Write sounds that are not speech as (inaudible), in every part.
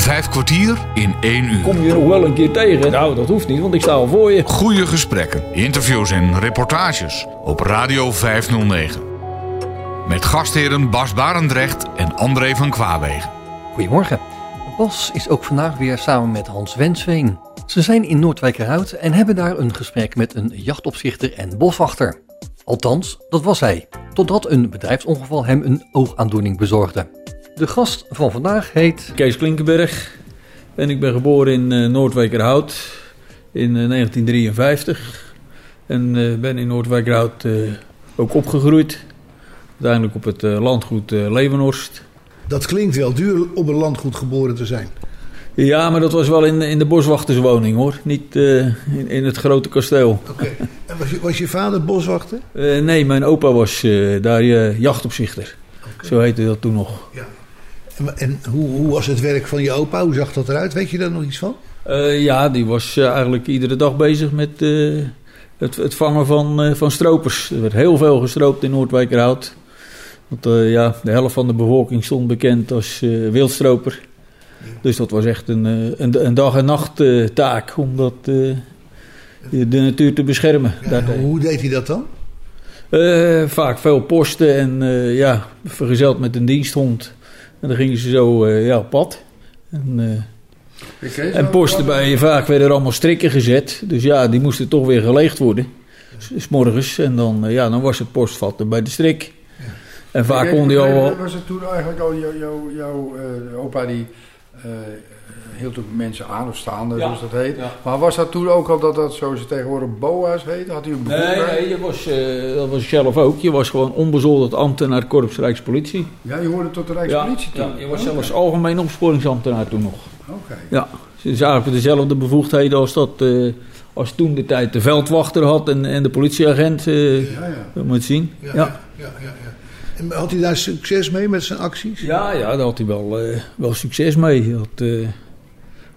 Vijf kwartier in één uur. Kom je nog wel een keer tegen? Nou, dat hoeft niet, want ik sta al voor je. Goede gesprekken, interviews en reportages op Radio 509. Met gastheren Bas Barendrecht en André van Kwaabegen. Goedemorgen. Bas is ook vandaag weer samen met Hans Wensveen. Ze zijn in Noordwijkerhout en hebben daar een gesprek met een jachtopzichter en boswachter. Althans, dat was hij, totdat een bedrijfsongeval hem een oogaandoening bezorgde. De gast van vandaag heet Kees Klinkenberg. En ik ben geboren in uh, Noordwijkerhout in uh, 1953. En uh, ben in Noordwijkerhout ook opgegroeid. Uiteindelijk op het landgoed Levenhorst. Dat klinkt wel duur om een landgoed geboren te zijn. Ja, maar dat was wel in, in de boswachterswoning hoor. Niet uh, in, in, het grote kasteel. Oké. Okay. En was je, was je vader boswachter? Uh, nee, mijn opa was uh, daar jachtopzichter. Okay. Zo heette dat toen nog. Ja. En, hoe, hoe, was het werk van je opa? Hoe zag dat eruit? Weet je daar nog iets van? ja, die was eigenlijk iedere dag bezig met het, het, vangen van, van stropers. Er werd heel veel gestroopt in Noordwijkerhout. Want ja, de helft van de bevolking stond bekend als wildstroper. Dus dat was echt een, een, een dag- en nacht taak om dat, de natuur te beschermen. Ja, hoe deed hij dat dan? Vaak veel posten en ja, vergezeld met een diensthond. En dan gingen ze zo ja, op pad. En, en posten bij vaak werden er allemaal strikken gezet. Dus ja, die moesten toch weer geleegd worden. S morgens. En dan, ja, dan was het postvatten bij de strik. En vaak kon die al... Was het toen eigenlijk al jouw jou, jou, uh, opa die uh, hield ook mensen aan of staande, ja. zoals dat heet. Ja. Maar was dat toen ook al dat dat zoals ze tegenwoordig BOA's heet? Had u een nee, nee, je was, uh, dat was zelf ook. Je was gewoon onbezoldigd ambtenaar Korps Rijkspolitie. Ja, je hoorde tot de Rijkspolitie ja, toen? Ja, je was okay. zelfs algemeen opsporingsambtenaar toen nog. Oké. Okay. Ja, dus eigenlijk dezelfde bevoegdheden als dat... Uh, als toen de tijd de veldwachter had en, en de politieagent, uh, ja, ja. dat moet je zien. Ja, ja. ja, ja en had hij daar succes mee met zijn acties? Ja, ja daar had hij wel, uh, wel succes mee. Uh,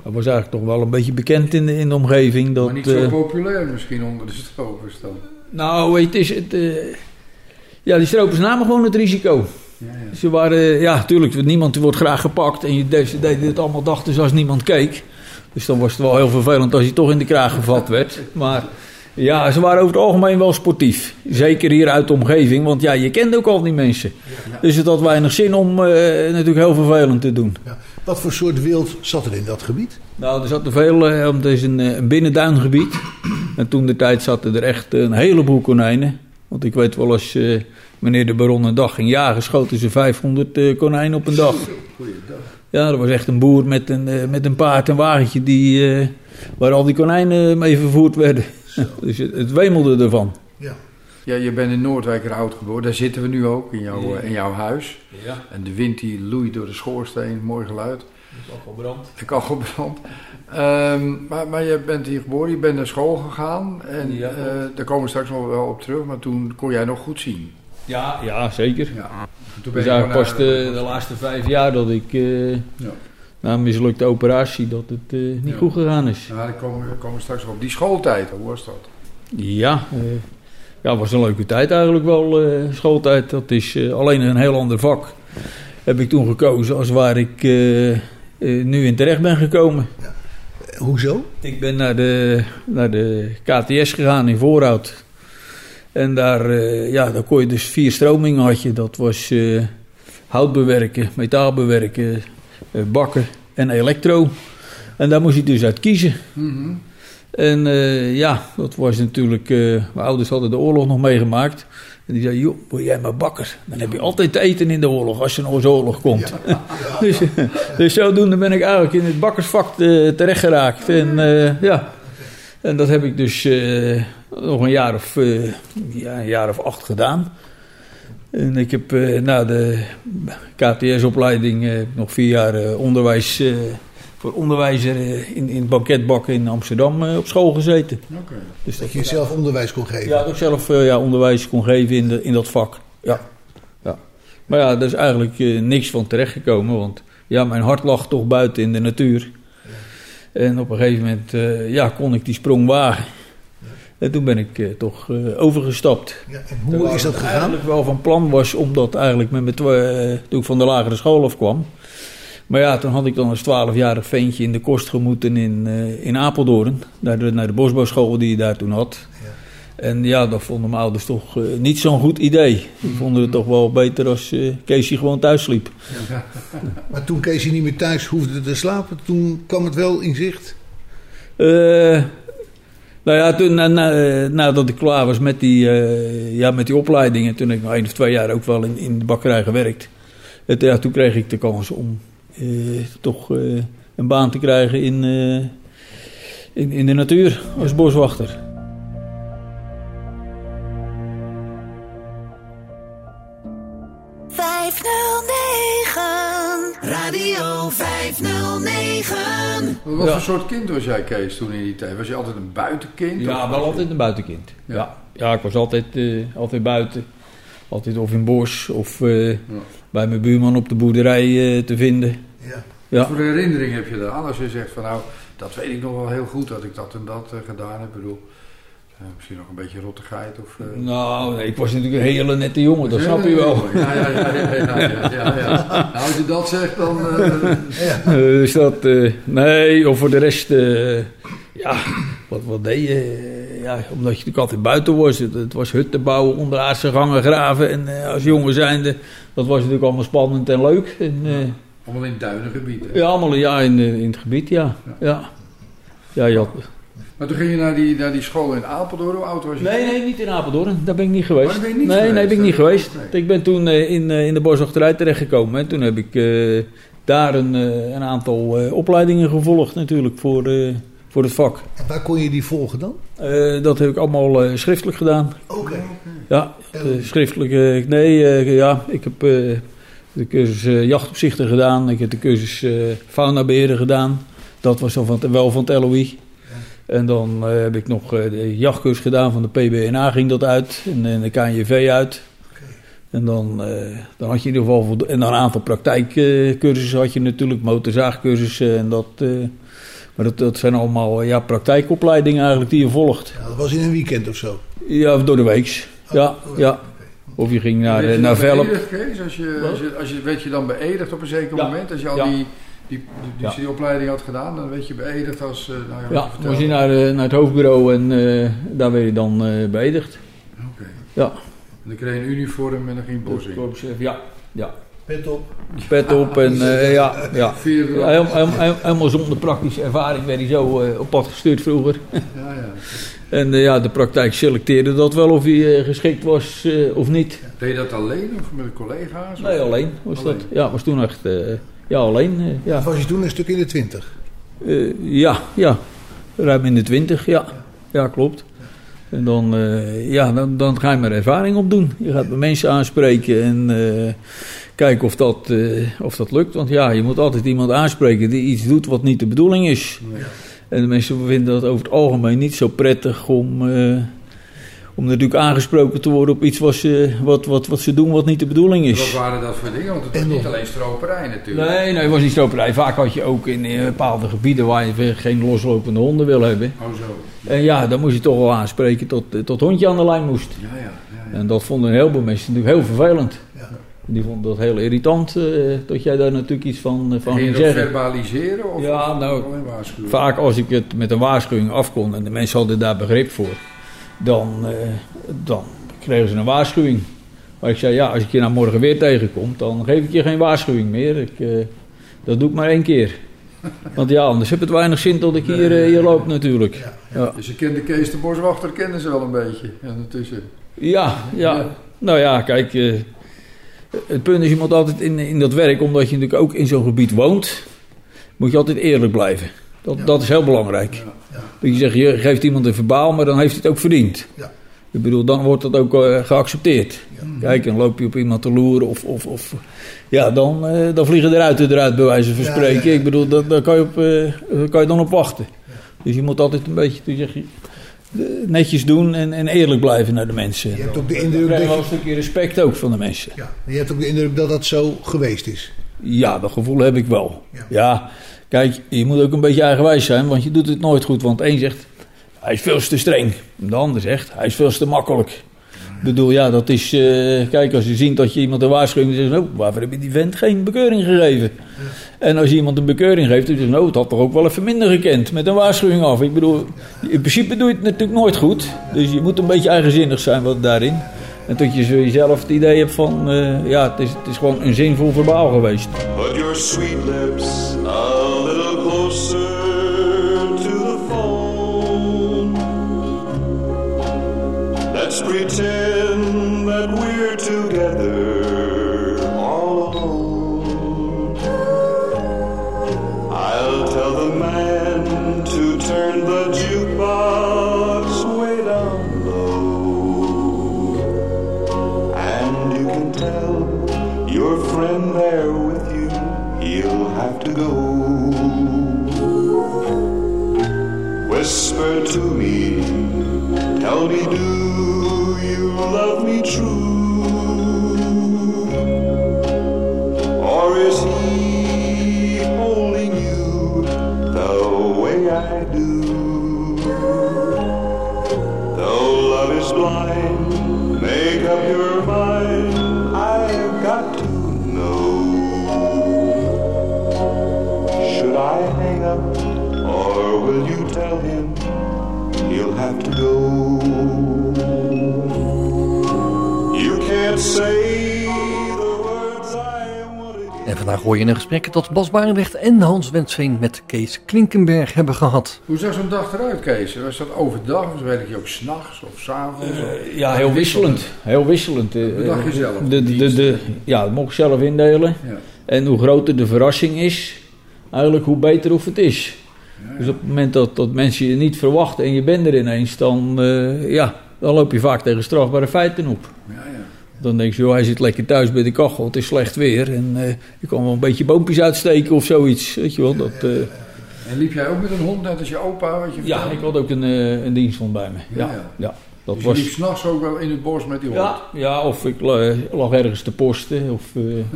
hij was eigenlijk toch wel een beetje bekend in de, in de omgeving. Dat, maar niet zo uh, populair misschien onder de stropers dan? Nou, het is... Het, ja, die stropers namen gewoon het risico. Ja, ja. Ze waren... Ja, natuurlijk, niemand wordt graag gepakt. En je, ze deden het allemaal dachten als niemand keek. Dus dan was het wel heel vervelend als je toch in de kraag gevat werd. Maar... Ja, ze waren over het algemeen wel sportief. Zeker hier uit de omgeving, want ja, je kent ook al die mensen. Ja. Dus het had weinig zin om uh, natuurlijk heel vervelend te doen. Wat voor soort wild zat er in dat gebied? Nou, er zat er veel, uh, het is een, een binnenduingebied. En toen de tijd zaten er echt een heleboel konijnen. Want ik weet wel, als uh, meneer de baron een dag ging jagen, schoten ze 500 konijnen op een dag. Goeiedag. Ja, er was echt een boer met een, met een paard en wagentje die, waar al die konijnen mee vervoerd werden. (laughs) Dus het, het wemelde ervan. Ja. Ja, je bent in Noordwijkerhout geboren. Daar zitten we nu ook, in, jouw, in jouw huis. Ja. En de wind die loeit door de schoorsteen, mooi geluid. De kachelbrand. De kachelbrand. Um, maar, maar je bent hier geboren, je bent naar school gegaan. En Ja. uh, daar komen we straks nog wel op terug. Maar toen kon jij nog goed zien. Ja, ja zeker. Ja. Toen Dus je eigenlijk pas de, de laatste vijf jaar dat ik eh, Ja. na een mislukte operatie dat het eh, niet Ja. goed gegaan is. Ja, komen, daar komen we straks nog op. Die schooltijd, hoe was dat? Ja, eh, ja, was een leuke tijd eigenlijk wel, eh, schooltijd. Dat is eh, alleen een heel ander vak. Heb ik toen gekozen als waar ik eh, nu in terecht ben gekomen. Hoezo? Ik ben naar de, naar de KTS gegaan in Voorhout. En daar, eh, ja, daar kon je dus vier stromingen had je. Dat was eh, hout bewerken, metaal bewerken, bakken en elektro. En daar moest je dus uit kiezen. En eh, ja, dat was natuurlijk... eh, mijn ouders hadden de oorlog nog meegemaakt. En die zei, joh, word jij maar bakker. Dan heb je altijd te eten in de oorlog, als er nog eens oorlog komt. (laughs) dus, dus zodoende ben ik eigenlijk in het bakkersvak eh, terecht geraakt. En ja, en dat heb ik dus nog een jaar of, ja, een jaar of acht gedaan. En ik heb na de KTS-opleiding nog vier jaar onderwijs... voor onderwijzer eh, in, in het banketbak in Amsterdam eh, op school gezeten. Oké. Dus Dat je zelf onderwijs kon geven. ja, dat ik zelf eh, ja, onderwijs kon geven in, de, in dat vak. Ja. ja. Maar ja, daar is eigenlijk eh, niks van terechtgekomen. Want ja, mijn hart lag toch buiten in de natuur. En op een gegeven moment eh, ja, kon ik die sprong wagen. En toen ben ik eh, toch eh, overgestapt. Ja, en hoe Terwijl is dat ik gegaan? eigenlijk wel van plan was, omdat eigenlijk met mijn toen ik van de lagere school afkwam, Maar ja, toen had ik dan als 12-jarig ventje in de kost gemoeten in, eh, in Apeldoorn. Naar de, naar de bosbouwschool die je daar toen had. En ja, dat vonden mijn ouders toch eh, niet zo'n goed idee. Die vonden het toch wel beter als eh Keesje gewoon thuis sliep. (laughs) Maar toen Kees niet meer thuis hoefde te slapen, toen kwam het wel in zicht. Nou ja, toen, na, na- nadat ik klaar was met die, eh, ja, met die opleidingen, toen heb ik nog één of twee jaar ook wel in, in de bakkerij gewerkt. En toen- ja, toen kreeg ik de kans om toch eh, een baan te krijgen in, eh, in, in de natuur als boswachter. Radio 509. Wat Ja. voor soort kind was jij, Kees, toen in die tijd? Was je altijd een buitenkind? Ja, wel altijd een buitenkind. Ja. Ja, ja. ik was altijd, eh, altijd buiten. Altijd of in bos of eh, bij mijn buurman op de boerderij eh, te vinden. Ja. Ja. Wat voor herinnering heb je eraan als je zegt van nou, dat weet ik nog wel heel goed dat ik dat en dat eh, gedaan heb. Ik bedoel, eh, misschien nog een beetje rottigheid of... eh, Nou, nee, ik was natuurlijk een hele nette jongen, dat snap je wel. Ja, ja, ja, ja. (laughs) Nou, als je dat zegt, dan... eh, Eh, dus dat, eh, nee, of voor de rest, eh, ja, wat, wat deed je? Ja, omdat je natuurlijk altijd buiten was. Het, het was hutten bouwen, onderaardse gangen graven. En eh, als jongen zijnde, dat was natuurlijk allemaal spannend en leuk. En, eh, allemaal in duinengebied. hè? ja, allemaal ja, in, eh, in het gebied, ja. Ja, ja je had... Maar toen ging je naar die, naar die school in Apeldoorn. Hoe oud was je? Nee, nee, niet in Apeldoorn. Daar ben ik niet geweest. Oh, ben je niet nee, geweest? nee, ben ik niet geweest. Nee. Ik ben toen in, in de boswachterij terechtgekomen. En toen heb ik daar een, een aantal opleidingen gevolgd natuurlijk voor, voor het vak. En waar kon je die volgen dan? Eh, dat heb ik allemaal eh, schriftelijk gedaan. Oké. Ja, eh, schriftelijk. nee, eh, ja, ik heb eh, de cursus jachtopzichter gedaan. Ik heb de cursus eh faunaberen gedaan. Dat was dan van, het- wel van het LOI. En dan eh, heb ik nog eh, de jachtcursus gedaan van de PBNA ging dat uit. En, en de KNJV uit. En dan, eh, dan had je in ieder geval... En dan een aantal praktijkcursussen had je natuurlijk. Motorzaagcursussen en dat... maar dat, dat zijn allemaal eh, ja, praktijkopleidingen eigenlijk die je volgt. Ja, dat was in een weekend of zo. Ja, door de weeks. Ja, ja. Of je ging naar, Werd eh, je naar Velp. beëdigd? Als je, als je, als je, werd je dan beëdigd op een zeker Ja. moment? Als je al Ja. die, die, die, die, Ja. die opleiding had gedaan, dan werd je beëdigd als... eh, nou ja, Ja, je dan moest je naar, eh, naar het hoofdbureau en eh, daar werd je dan eh beëdigd. Oké. Ja. En dan kreeg je een uniform en dan ging je bos in. Ja. ja. Pet op. Pet op (laughs) en eh, ja, ja. Helemaal, helemaal, helemaal zonder praktische ervaring werd hij zo eh, op pad gestuurd vroeger. Ja, ja. (laughs) En eh, ja, de praktijk selecteerde dat wel of hij geschikt was eh, of niet. Deed je dat alleen of met collega's? Nee, alleen was Alleen. dat. Ja, was toen echt, eh, ja, alleen. ja. Of was je toen een stuk in de twintig? Eh, ja, ja. Ruim in de twintig, ja. Ja, klopt. En dan, eh, ja, dan, dan ga je maar ervaring opdoen. Je gaat met mensen aanspreken en eh, kijken of dat, eh, of dat lukt. Want ja, je moet altijd iemand aanspreken die iets doet wat niet de bedoeling is. En de mensen vinden dat over het algemeen niet zo prettig om, om natuurlijk aangesproken te worden op iets wat ze, wat, wat, wat ze doen wat niet de bedoeling Wat is. waren dat voor dingen? Want het was niet alleen stroperij natuurlijk. Nee, nee, het was niet stroperij. Vaak had je ook in eh, bepaalde gebieden waar je geen loslopende honden wil hebben. Oh zo. En ja, dan moest je toch wel aanspreken tot, eh, tot hondje aan de lijn moest. Ja, ja. ja, ja. En dat vonden een heleboel mensen natuurlijk heel vervelend. Ja. Die vonden dat heel irritant, eh, dat jij daar natuurlijk iets van, eh, van Ging zeggen. verbaliseren? Of Ja, nou? Vaak als ik het met een waarschuwing afkon en de mensen hadden daar begrip voor, dan, eh, dan kregen ze een waarschuwing. Maar ik zei, ja, als ik je nou morgen weer tegenkom, dan geef ik je geen waarschuwing meer. Ik, eh, dat doe ik maar één keer. Want ja, anders heb het weinig zin dat ik hier, eh, hier loop natuurlijk. Ja. Dus je kende Kees de Boswachter, kenden ze wel een beetje ondertussen. Ja, ja. Nou ja, kijk. het punt is, je moet altijd in, in dat werk, omdat je natuurlijk ook in zo'n gebied woont, moet je altijd eerlijk blijven. Dat, dat is heel belangrijk. Dat je zegt, je geeft iemand een verbaal, maar dan heeft hij het ook verdiend. Ja. Ik bedoel, dan wordt dat ook eh, geaccepteerd. Kijk, dan loop je op iemand te loeren of... of, of ja, dan, eh, dan vliegen eruit eruit, bij wijze van spreken. Ik bedoel, daar, daar kan, je op, eh, kan je dan op wachten. Dus je moet altijd een beetje dus zeg je, netjes doen en, en eerlijk blijven naar de mensen. Je hebt ook de indruk je dat wel je, een stukje respect ook van de mensen. ja, je hebt ook de indruk dat dat zo geweest is. Ja, dat gevoel heb ik wel. Ja. Ja. Kijk, je moet ook een beetje eigenwijs zijn, want je doet het nooit goed. Want één zegt, hij is veel te streng. En de ander zegt, hij is veel te makkelijk. bedoel, ja, dat is... eh, kijk, als je ziet dat je iemand een waarschuwing... dan zeg je, oh, waarvoor heb je die vent geen bekeuring gegeven? En als je iemand een bekeuring geeft, dan zeg je... nou, het had toch ook wel even minder gekend. Met een waarschuwing af. Ik bedoel, in principe doe je het natuurlijk nooit goed. Dus je moet een beetje eigenzinnig zijn wat daarin. En dat je zo jezelf het idee hebt van... eh, ja, het is, het is gewoon een zinvol verbaal geweest. Your sweet lips together all alone. I'll tell the man to turn the jukebox way down low. And you can tell your friend there with you, he'll have to go. Whisper to me, tell me, do you love me true? Or is he holding you the way I do? Though love is blind, make up your mind. I've got to know. Should I hang up, or will you tell him he'll have to go? You can't say En vandaag hoor je een gesprek dat Bas Barendrecht en Hans Wensveen met Kees Klinkenberg hebben gehad. Hoe zag zo'n dag eruit, Kees? Was dat overdag of werk je ook s'nachts of s'avonds? Eh, ja, heel wisselend. Heel wisselend. eh, bedacht je zelf, De, de de, ja, dat mocht ik zelf indelen. Ja. En hoe groter de verrassing is, eigenlijk hoe beter of het is. Dus op het moment dat, dat mensen je niet verwachten en je bent er ineens, dan, eh, ja, dan loop je vaak tegen strafbare feiten op. Ja, ja. Dan denk je, joh, hij zit lekker thuis bij de kachel, het is slecht weer. En eh, je kan wel een beetje boompjes uitsteken of zoiets. Weet je wel, dat, eh, En liep jij ook met een hond, net als je opa, wat je ja, ik had ook een, eh, een diensthond bij me. Ja, Ja, dat Dus was... je liep s'nachts ook wel in het bos met die hond? Ja, ja, of ik la- lag ergens te posten. Of,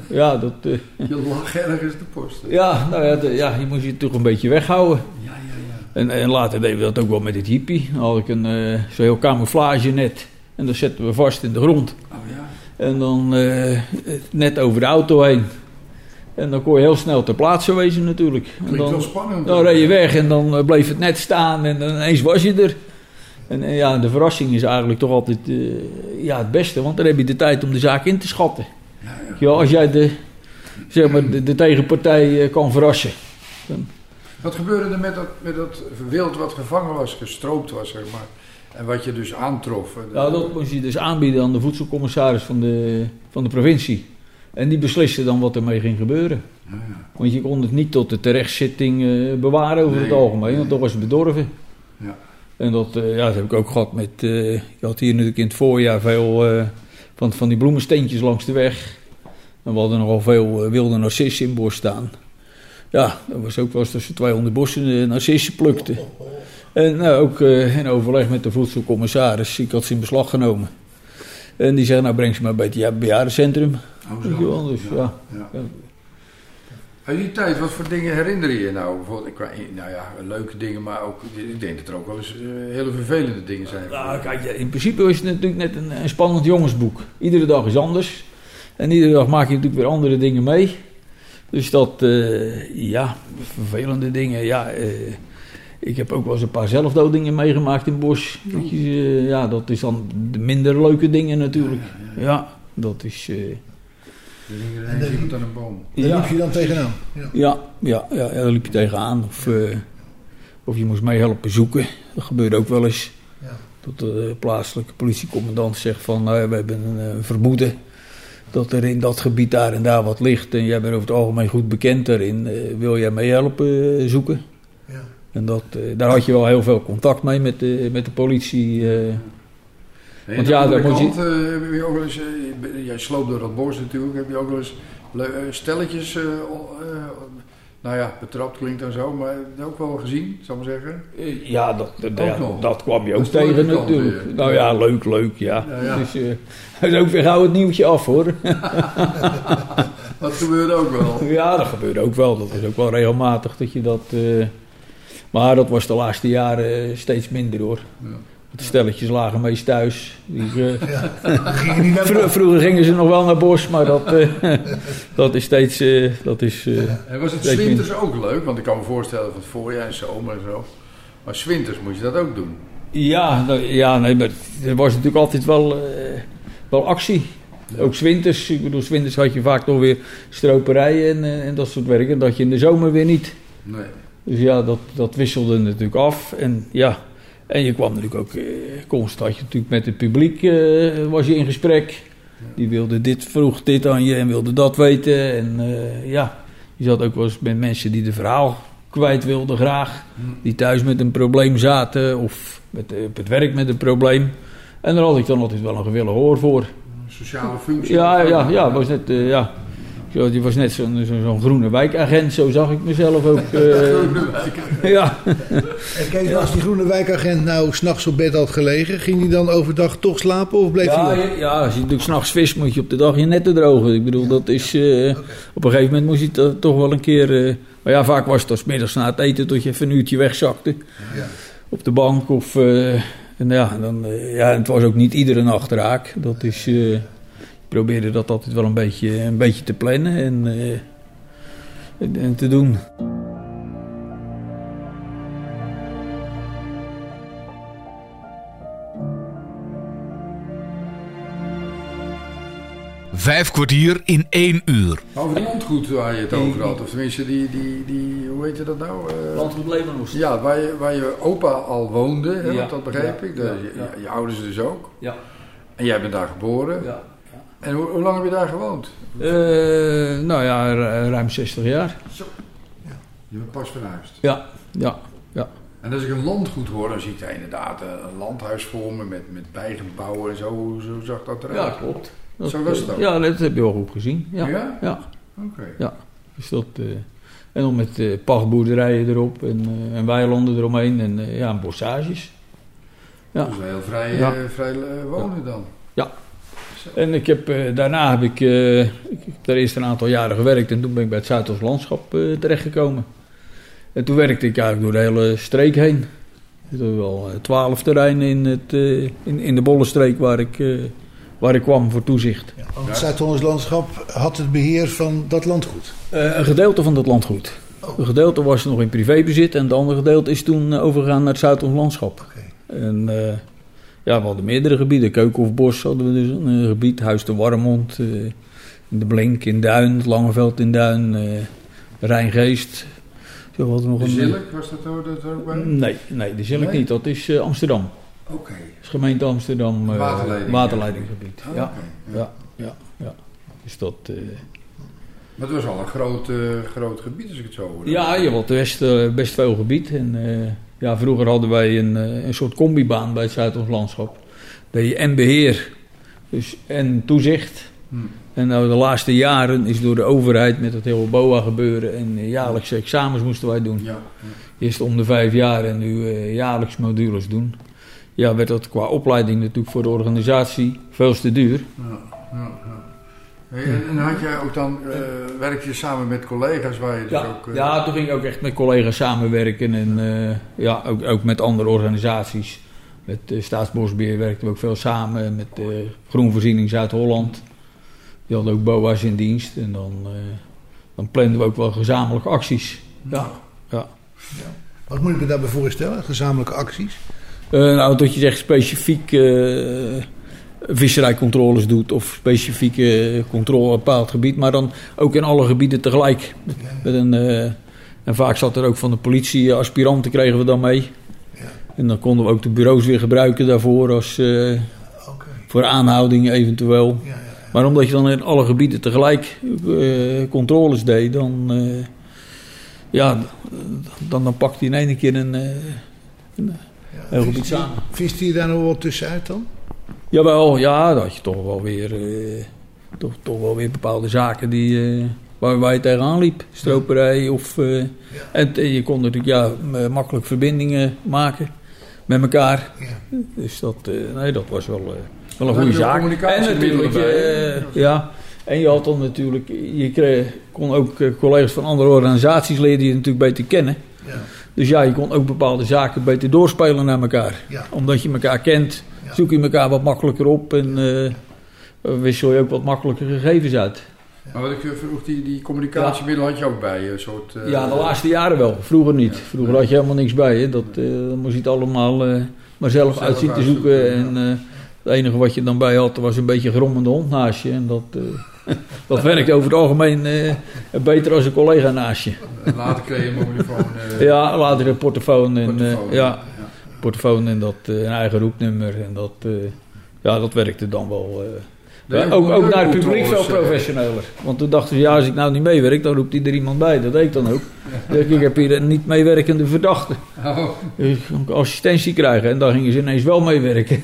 ja, dat, (laughs) Je lag ergens de post. ja, nou ja, de- ja, je moest je toch een beetje weghouden. Ja, ja, ja. En, en later deden we dat ook wel met het hippie. Dan had ik een zo'n heel camouflage net. En dat zetten we vast in de grond. Oh ja. En dan eh, net over de auto heen. En dan kon je heel snel ter plaatse wezen natuurlijk. En Klinkt wel dan, spannend. dan reed je weg en dan eh, bleef het net staan en dan ineens was je er. En eh, ja, de verrassing is eigenlijk toch altijd ja, het beste, want dan heb je de tijd om de zaak in te schatten. Ja, ja. Ja, als jij de, zeg maar, de, de tegenpartij kan verrassen. Wat gebeurde er met dat, met dat wild wat gevangen was, gestroopt was, zeg maar? En wat je dus aantrof? eh, Nou, dat moest je dus aanbieden aan de voedselcommissaris van de, van de provincie. En die besliste dan wat ermee ging gebeuren. Ja, ja. Want je kon het niet tot de terechtzitting eh, bewaren over het Nee. algemeen, want dan was het bedorven. Ja. En dat, eh, ja, dat heb ik ook gehad met... eh ik had hier natuurlijk in het voorjaar veel van, van die bloemensteentjes langs de weg. En we hadden nogal veel wilde narcissen in bos staan. Ja, dat was ook wel eens dat ze 200 bossen narcissen plukten. En nou, ook eh, in overleg met de voedselcommissaris, ik had ze in beslag genomen. En die zei, nou breng ze maar bij het ja- bejaardencentrum. Oh, wel, dus ja. ja. Ja. Uit die tijd, wat voor dingen herinner je je nou? Bijvoorbeeld, nou ja, leuke dingen, maar ook, ik denk dat er ook wel eens eh, hele vervelende dingen zijn. Nou, kijk, in principe is het natuurlijk net een, een spannend jongensboek. Iedere dag is anders. En iedere dag maak je natuurlijk weer andere dingen mee. Dus dat, eh, ja, vervelende dingen. Ja, ik heb ook wel eens een paar zelfdodingen meegemaakt in het bos. Weet je, eh, ja, dat is dan de minder leuke dingen natuurlijk. Ja, dat is... hing er ineens iemand aan een boom. Daar ja. liep je dan tegenaan. Ja. Ja, ja, ja, ja, daar liep je tegenaan. Of, eh, of je moest meehelpen zoeken. Dat gebeurde ook wel eens. Ja. Dat de plaatselijke politiecommandant zegt van... nou, we hebben een vermoeden dat er in dat gebied daar en daar wat ligt... en jij bent over het algemeen goed bekend daarin. eh, wil jij meehelpen eh, zoeken? En dat, eh, daar had je wel heel veel contact mee met de, met de politie. eh. Nee, Want ja, daar moet je- eh, heb je ook wel eens, jij sloopt door dat bos natuurlijk, heb je ook wel eens le- stelletjes, nou ja, betrapt klinkt dan zo, maar ook wel gezien, zal ik maar zeggen. Ja, dat, dat, ja, dat kwam je Dat ook tegen natuurlijk. weer. Nou ja, leuk, leuk, ja. Ja, ja. Dus, dat is ook weer gauw het nieuwtje af hoor. (laughs) Dat gebeurde ook wel. (laughs) Ja, dat gebeurde ook wel. Dat is ook wel regelmatig dat je dat... maar dat was de laatste jaren eh, steeds minder hoor. Ja. De stelletjes lagen meest thuis. Die, eh, (laughs) niet vro- vroeger gingen ze nog wel naar bos, maar dat, eh, (laughs) dat is steeds... dat is, En was het winters ook leuk? Want ik kan me voorstellen van het voorjaar en zomer en zo. Maar 's winters moet je dat ook doen. Ja, nou, ja nee, maar er was natuurlijk altijd wel, wel actie. Ook zwinters. Ik bedoel, zwinters had je vaak nog weer stroperijen en, en dat soort werk. En dat je in de zomer weer niet. Nee. Dus ja, dat, dat wisselde natuurlijk af. En ja, en je kwam natuurlijk ook eh, constant had je natuurlijk met het publiek eh, was je in gesprek. Die wilde dit, vroeg dit aan je en wilde dat weten. En eh, ja, je zat ook wel eens met mensen die de verhaal kwijt wilden graag. Die thuis met een probleem zaten of met, eh, op het werk met een probleem. En daar had ik dan altijd wel een gewillig hoor voor. Sociale functie. Ja, ja, ja, was net, eh, ja. Zo, die was net zo'n zo, zo'n groene wijkagent, zo zag ik mezelf ook. (laughs) eh, ja. En Kees, als die groene wijkagent nou s'nachts op bed had gelegen, ging hij dan overdag toch slapen of bleef Ja, hij op? ja, als je natuurlijk s'nachts vis moet je op de dag je netten drogen. Ik bedoel, dat is... eh, Op een gegeven moment moest je to- toch wel een keer... eh, maar ja, vaak was het als middags na het eten tot je even een uurtje wegzakte. Op de bank of... eh, en ja, dan, ja, het was ook niet iedere nacht raak. Dat is... ik probeerde dat altijd wel een beetje, een beetje te plannen en, eh, en, te doen. Vijf kwartier in één uur. Over het landgoed waar je het over had. Of tenminste, die, die, die hoe heet je dat nou? Eh, Landgoed Levenhoest. ja, waar je, waar je opa al woonde, hè, Ja, want dat begreep ja, ik. De, ja, je, je ouders dus ook. Ja. En jij bent daar geboren. ja. En hoe, hoe lang heb je daar gewoond? Eh, nou ja, ru- ruim 60 jaar. Je bent pas verhuisd. Ja, ja, ja. En als ik een landgoed hoor, dan zie ik daar inderdaad eh, een landhuis voor me met, met bijgebouwen en zo. Zo zag dat eruit. Ja, klopt. Dat, Zo was het ook? Ja, dat heb je wel goed gezien. Ja, Ja? ja. Oké. Dus dat, eh, en dan met eh, pachtboerderijen erop en, eh, en weilanden eromheen en eh, ja, en bossages. Ja. Wel heel vrij, Ja. eh, vrij eh, wonen dan. En ik heb, eh, daarna heb ik, eh, ik heb daar eerst een aantal jaren gewerkt en toen ben ik bij het Zuidoost Landschap eh, terechtgekomen. En toen werkte ik eigenlijk door de hele streek heen. Er waren wel twaalf terreinen in, het, in, in de Bollenstreek waar ik, waar ik kwam voor toezicht. Het Zuid-Hollands landschap had het beheer van dat landgoed. Eh, een gedeelte van dat landgoed. Een gedeelte was nog in privébezit en het andere gedeelte is toen overgegaan naar het Zuid-Hollands landschap. En ja, we hadden meerdere gebieden. Keukenhofbos hadden we dus een eh, gebied. Huis de Warmond, in de Blink in Duin, Langeveld in Duin, eh Rijngeest. Zo hadden nog De een... Zilk, was dat er, dat er ook bij? Nee, nee, de Zilk Nee? niet. Dat is Amsterdam. Oké. Dat is gemeente Amsterdam. Waterleiding. waterleidinggebied. Ja, ja, ja, ja. Dus dat... Maar het was al een groot, groot gebied als ik het zo hoor. Ja, je had best, best veel gebied. En, ja, vroeger hadden wij een, eh, een soort combibaan bij het Zuidoost landschap. Dat je en beheer dus, en toezicht. Hm. En nou, de laatste jaren is door de overheid met het hele BOA gebeuren en jaarlijkse examens moesten wij doen. Ja. ja. Eerst om de vijf jaar en nu eh, jaarlijks modules doen. Ja, werd dat qua opleiding natuurlijk voor de organisatie veel te duur. Ja. Hey, en, en had jij ook dan, eh werk je samen met collega's waar je dus Ja, ook... eh, ja, toen ging ik ook echt met collega's samenwerken en eh, ja, ook, ook met andere organisaties. Met eh, Staatsbosbeheer werkten we ook veel samen, met eh, Groenvoorziening Zuid-Holland. Die hadden ook BOA's in dienst en dan, eh, dan planden we ook wel gezamenlijke acties. Ja, ja. Wat moet ik me daarbij voorstellen? Gezamenlijke acties? Eh, nou, dat je echt specifiek eh, visserijcontroles doet of specifieke controle op een bepaald gebied, maar dan ook in alle gebieden tegelijk. Met, met een, eh, en vaak zat er ook van de politie eh, aspiranten kregen we dan mee. En dan konden we ook de bureaus weer gebruiken daarvoor als, eh, voor aanhoudingen eventueel. Ja, ja. Maar omdat je dan in alle gebieden tegelijk controles deed, dan, ja, dan, dan pakte je in één keer een, een heel gebied samen. Viste je daar nog wat tussenuit dan? Jawel, ja, dat had je toch wel weer, eh, toch, toch wel weer bepaalde zaken die, eh, waar, waar je tegenaan liep. Stroperij of... eh, en, je kon natuurlijk ja, makkelijk verbindingen maken met elkaar. Ja. Dus dat, nee, dat was wel, wel een goede zaak. En natuurlijk, ja, en je had dan natuurlijk, je kreeg, kon ook collega's van andere organisaties leerde je natuurlijk beter kennen. Ja. Dus ja, je kon ook bepaalde zaken beter doorspelen naar elkaar. Ja. Omdat je elkaar kent. Zoek je elkaar wat makkelijker op en eh, wissel je ook wat makkelijker gegevens uit. Maar wat ik eh, vroeg, die, die communicatiemiddelen had je ook bij je? Een soort, eh, Ja, de laatste jaren wel, vroeger niet. Vroeger had je helemaal niks bij je. Dat eh, dan moest je het allemaal eh, maar zelf Zelf uit zien te zoeken. En eh, het enige wat je dan bij had, was een beetje grommende hond naast je. En dat, eh, (laughs) dat werkt over het algemeen eh, beter als een collega naast je. Later kreeg je een mobielefoon. eh, Ja, later een portofoon en, eh, portofoon, ja, portofoon en dat, eh, een eigen roepnummer. En dat, eh, ja, dat werkte dan wel. Ja, ook, ook naar het publiek veel eh, professioneler. Want toen dachten ze, ja, als ik nou niet meewerk, dan roept hij er iemand bij. Dat deed ik dan ook. Dus ik heb hier een niet meewerkende verdachte. Oh, Dus ik kon assistentie krijgen en dan gingen ze ineens wel meewerken.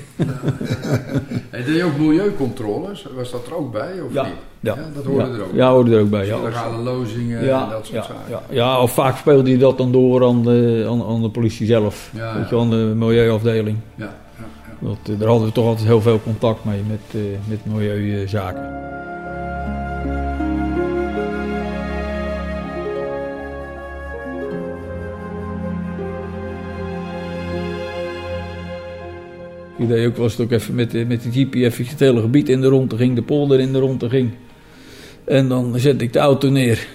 en deed je ook milieucontroles? Was dat er ook bij? Of Ja, niet? ja. dat hoorde ja. er ook Ja, hoorde er ook bij. Ja, Illegale lozingen en ja, dat soort ja, zaken. ja, ja, of vaak speelde je dat dan door aan de, aan, aan de politie zelf. Ja, Weet je, ja. aan de milieuafdeling. Ja, ja, ja. Eh, daar hadden we toch altijd heel veel contact mee met, eh, met milieuzaken. Ik deed ook, was het ook even met, de- met de jeepie het hele gebied in de ronde ging, de polder in de ronde ging. En dan zette ik de auto neer.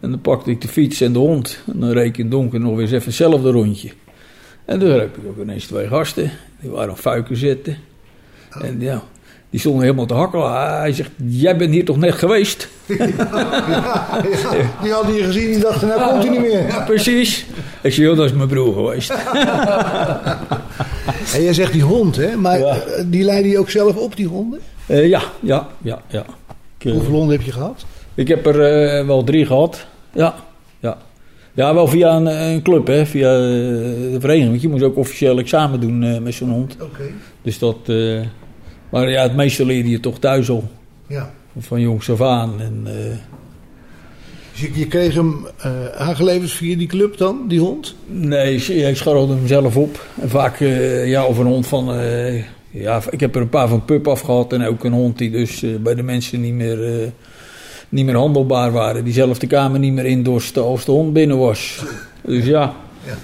En dan pakte ik de fiets en de hond. En dan reed ik in het donker nog weer eens even hetzelfde rondje. En toen heb ik ook ineens twee gasten. Die waren aan fuiken zitten. En ja, die stonden helemaal te hakkelen. Hij zegt, jij bent hier toch net geweest? (laughs) Ja, die hadden je gezien, die dachten, nou komt hij niet meer. Ja, precies. Ik zei, joh, dat is mijn broer geweest. (laughs) En jij zegt die hond, hè? Maar Ja. eh, die leidde je ook zelf op, die honden? Eh, ja, ja, ja, ja. Hoeveel honden heb je gehad? ik heb er eh, wel drie gehad. Ja, ja. Wel via een, een club, hè. Via eh, de vereniging. Want je moest ook officieel examen doen eh, met zo'n hond. Oké. Dus dat... eh, maar ja, het meeste leerde je toch thuis al. Ja. Van jongs af aan. En, eh, Dus je, je kreeg hem eh, aangeleverd via die club dan, die hond? Nee, ik- scharrelde hem zelf op. En vaak, eh, ja, of een hond van... eh, ja, ik heb er een paar van pup afgehad. En ook een hond die dus eh, bij de mensen niet meer, eh, niet meer handelbaar waren. Die zelf de kamer niet meer indorste als de hond binnen was. Dus ja. Ja.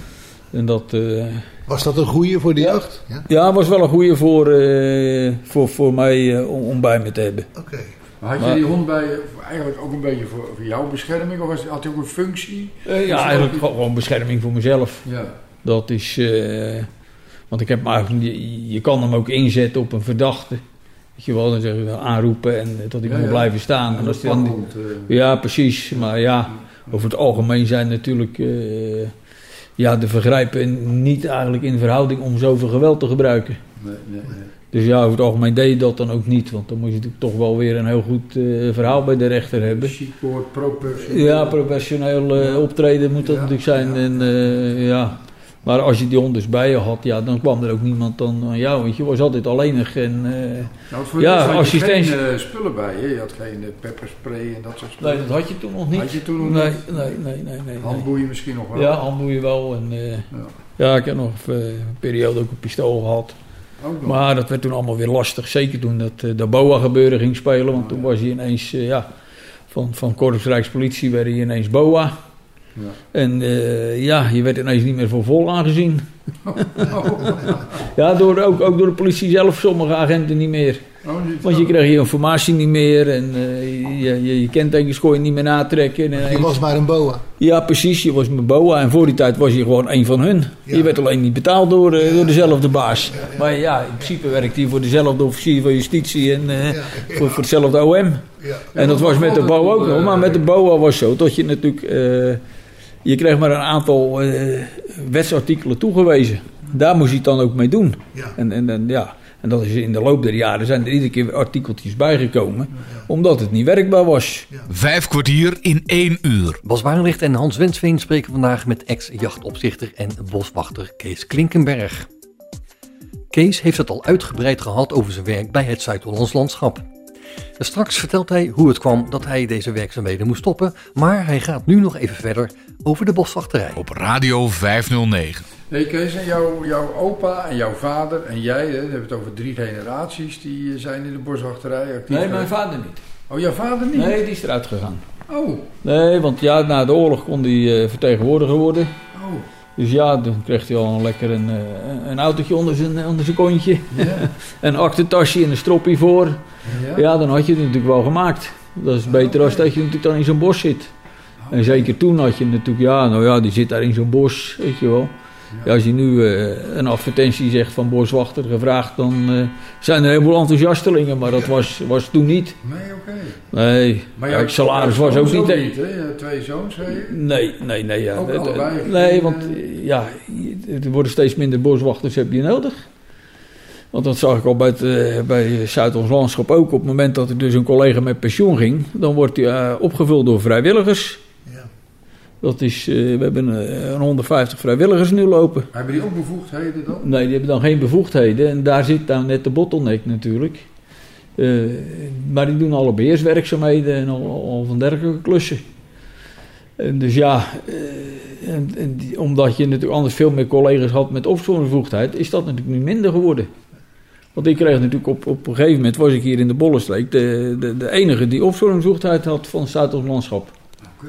En dat... eh, Was dat een goeie voor de Ja. jacht? Ja. ja, was wel een goede voor, eh, voor, voor mij eh, om, om bij me te hebben. Oké. Maar had je Maar- die hond bij je eigenlijk ook een beetje voor, voor jouw bescherming? Of was, had hij ook een functie? Eh, ja, eigenlijk gewoon bescherming voor mezelf. Ja. Dat is. eh, want ik heb maar. Je, je kan hem ook inzetten op een verdachte. Weet je wel, dan zeg je aanroepen en eh, dat hij Ja, moet ja. blijven staan. En als dan, eh, ja, precies. Maar ja, over het algemeen zijn natuurlijk. eh, ja, de vergrijpen niet eigenlijk in verhouding om zoveel geweld te gebruiken. nee, nee, nee. Dus ja, over het algemeen deed je dat dan ook niet. Want dan moet je natuurlijk toch wel weer een heel goed eh, verhaal bij de rechter hebben. Chic woord, pro-personeel. Ja, professioneel eh, optreden moet dat natuurlijk zijn. En, eh, ja. Maar als je die hond dus bij je had, ja, dan kwam er ook niemand dan aan jou. Want je was altijd alleenig. En, Nou, voor Ja, had je geen eh, spullen bij je. Je had geen uh, pepperspray en dat soort spullen. nee, dat had je toen nog niet. Had je toen nog nee, niet? nee, nee, nee, nee. Handboeien misschien nog wel. Ja, handboeien wel. En, Ja. ja, ik heb nog een periode ook een pistool gehad. Ook nog. Maar dat werd toen allemaal weer lastig. Zeker toen dat de BOA gebeuren ging spelen. Want toen was hij ineens, ja, van, van Korps Rijkspolitie werd hij ineens BOA. Ja. En eh, ja, je werd ineens niet meer voor vol aangezien. Oh, Ja, door, ook, ook door de politie zelf, sommige agenten niet meer. oh. Want je kreeg je informatie niet meer en eh, je, je, je kentekens kon je niet meer natrekken. En, Je was maar een boa. Ja, precies, je was mijn BOA en voor die tijd was je gewoon een van hun. Ja. Je werd alleen niet betaald door, eh, door dezelfde baas. Maar ja, in principe werkte hij voor dezelfde officier van justitie en eh, Ja. voor, voor hetzelfde OM. Ja. En dat was met de BOA ook nog, maar met de BOA was zo dat je natuurlijk... je kreeg maar een aantal eh, wetsartikelen toegewezen. Daar moest je het dan ook mee doen. Ja. En, en, en, ja, en dat is in de loop der jaren zijn er iedere keer artikeltjes bijgekomen. Omdat het niet werkbaar was. Vijf kwartier in één uur. Bas Warenlicht en Hans Wensveen spreken vandaag met ex-jachtopzichter en boswachter Kees Klinkenberg. Kees heeft het al uitgebreid gehad over zijn werk bij het Zuid-Hollands Landschap. Straks vertelt hij hoe het kwam dat hij deze werkzaamheden moest stoppen, maar hij gaat nu nog even verder over de boswachterij. Op Radio 509. Nee, Kees, en jouw, jouw opa en jouw vader en jij, hè, dan hebben we het over drie generaties die eh, zijn in de boswachterij actief. Nee, mijn vader niet. Oh, jouw vader niet? Nee, die is eruit gegaan. Oh, Nee, want ja, na de oorlog kon hij eh, vertegenwoordiger worden. oh. Dus ja, dan kreeg hij al een lekker een, eh, een autootje onder zijn, onder zijn kontje. Ja. (laughs) een aktentasje en een stroppie voor. Ja? Ja, dan had je het natuurlijk wel gemaakt. Dat is beter als dat je natuurlijk dan in zo'n bos zit. En zeker toen had je natuurlijk, ja, nou ja, die zit daar in zo'n bos, weet je wel. Ja, als je nu eh, een advertentie zegt van boswachter gevraagd, dan eh, zijn er heel veel enthousiastelingen, maar dat was, was toen niet. Nee, oké. Nee, Maar ja, salaris was ook niet... niet, hè? Twee zoons, zei je? Nee, nee, nee. Ja. Ook allebei nee, want eh, ja, er worden steeds minder boswachters heb je nodig. Want dat zag ik al bij, het, bij Zuid-Ons Landschap ook. Op het moment dat er dus een collega met pensioen ging, dan wordt hij opgevuld door vrijwilligers. Dat is, eh, we hebben eh, een 150 vrijwilligers nu lopen. Hebben die ook bevoegdheden dan? Nee, die hebben dan geen bevoegdheden. En daar zit dan net de bottleneck natuurlijk. Eh, maar die doen alle beheerswerkzaamheden en al, al van dergelijke klussen. En dus ja, en, en die- omdat je natuurlijk anders veel meer collega's had met opsporingsbevoegdheid, is dat natuurlijk nu minder geworden. Want ik kreeg natuurlijk op, op een gegeven moment, was ik hier in de Bollenstreek, de, de, de enige die opsporingsbevoegdheid had van het Landschap. Oké.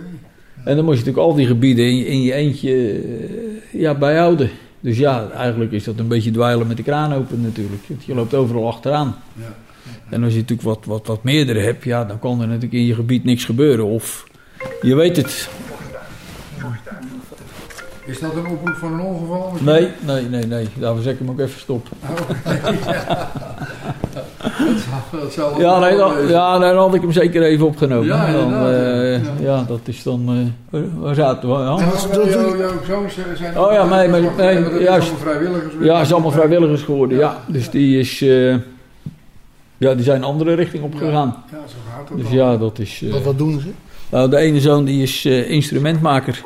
En dan moest je natuurlijk al die gebieden in je, in je eentje eh, ja, bijhouden. Dus ja, eigenlijk is dat een beetje dweilen met de kraan open natuurlijk. Je loopt overal achteraan. Ja. En als je natuurlijk wat, wat, wat meerdere hebt, ja, dan kan er natuurlijk in je gebied niks gebeuren. Of je weet het. Is dat een oproep van een ongeval? misschien? Nee, nee, nee, nee. Daarvoor zeg ik hem ook even stop. Zal- (laughs) dat (laughs) Ja, nee, dan, ja, nee, dan had ik hem zeker even opgenomen. Ja, dan, eh, ja. ja, dat is dan... eh, waar zaten we? Ja, Ja, maar jouw- jouw zoons zijn Oh ja, nee, maar- nee, juist. allemaal vrijwilligers. ja is allemaal vrijwilligers geworden, ja. Dus die is... eh, ja, die zijn een andere richting opgegaan. Ja, zo gaat het Dus dan. ja, dat is... eh, Wat, wat doen ze? Nou, de ene zoon die is eh, instrumentmaker.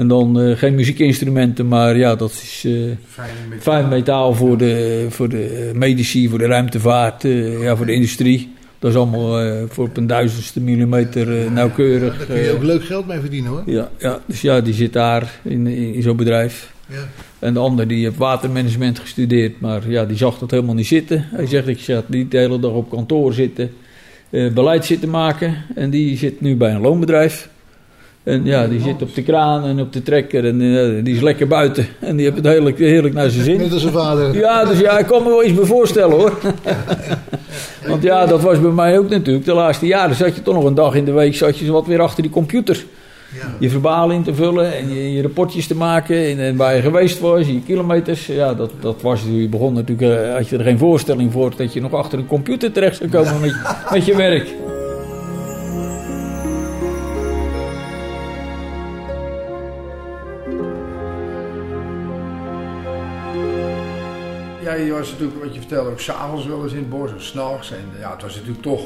En dan eh, geen muziekinstrumenten, maar ja, dat is eh, Fijn met fijn metaal voor de, voor de medici, voor de ruimtevaart, eh, ja, voor de industrie. Dat is allemaal eh, voor op een duizendste millimeter eh, nauwkeurig. Daar kun je eh, ook leuk geld mee verdienen hoor. ja, ja, dus ja, die zit daar in, in, in zo'n bedrijf. Ja. En de ander die heeft watermanagement gestudeerd, maar ja, die zag dat helemaal niet zitten. Hij zegt, ik zat niet de hele dag op kantoor zitten, eh, beleid zitten maken. En die zit nu bij een loonbedrijf. En ja, die zit op de kraan en op de trekker en eh, die is lekker buiten. (laughs) En die heeft het heerlijk, heerlijk naar zijn zin. Net als zijn vader. Ja, dus ja, ik kan me wel iets bij voorstellen hoor. (laughs) Want ja, dat was bij mij ook natuurlijk. De laatste jaren zat je toch nog een dag in de week zat je wat weer achter die computer. Ja. Je verbaal in te vullen en je, je rapportjes te maken. En, en waar je geweest was, je kilometers. Ja, dat, dat was je begon natuurlijk. eh, had je er geen voorstelling voor dat je nog achter een computer terecht zou komen met, met je werk. Je was natuurlijk, wat je vertelde, ook s'avonds wel eens in het bos en s'nachts. En ja, het was natuurlijk toch,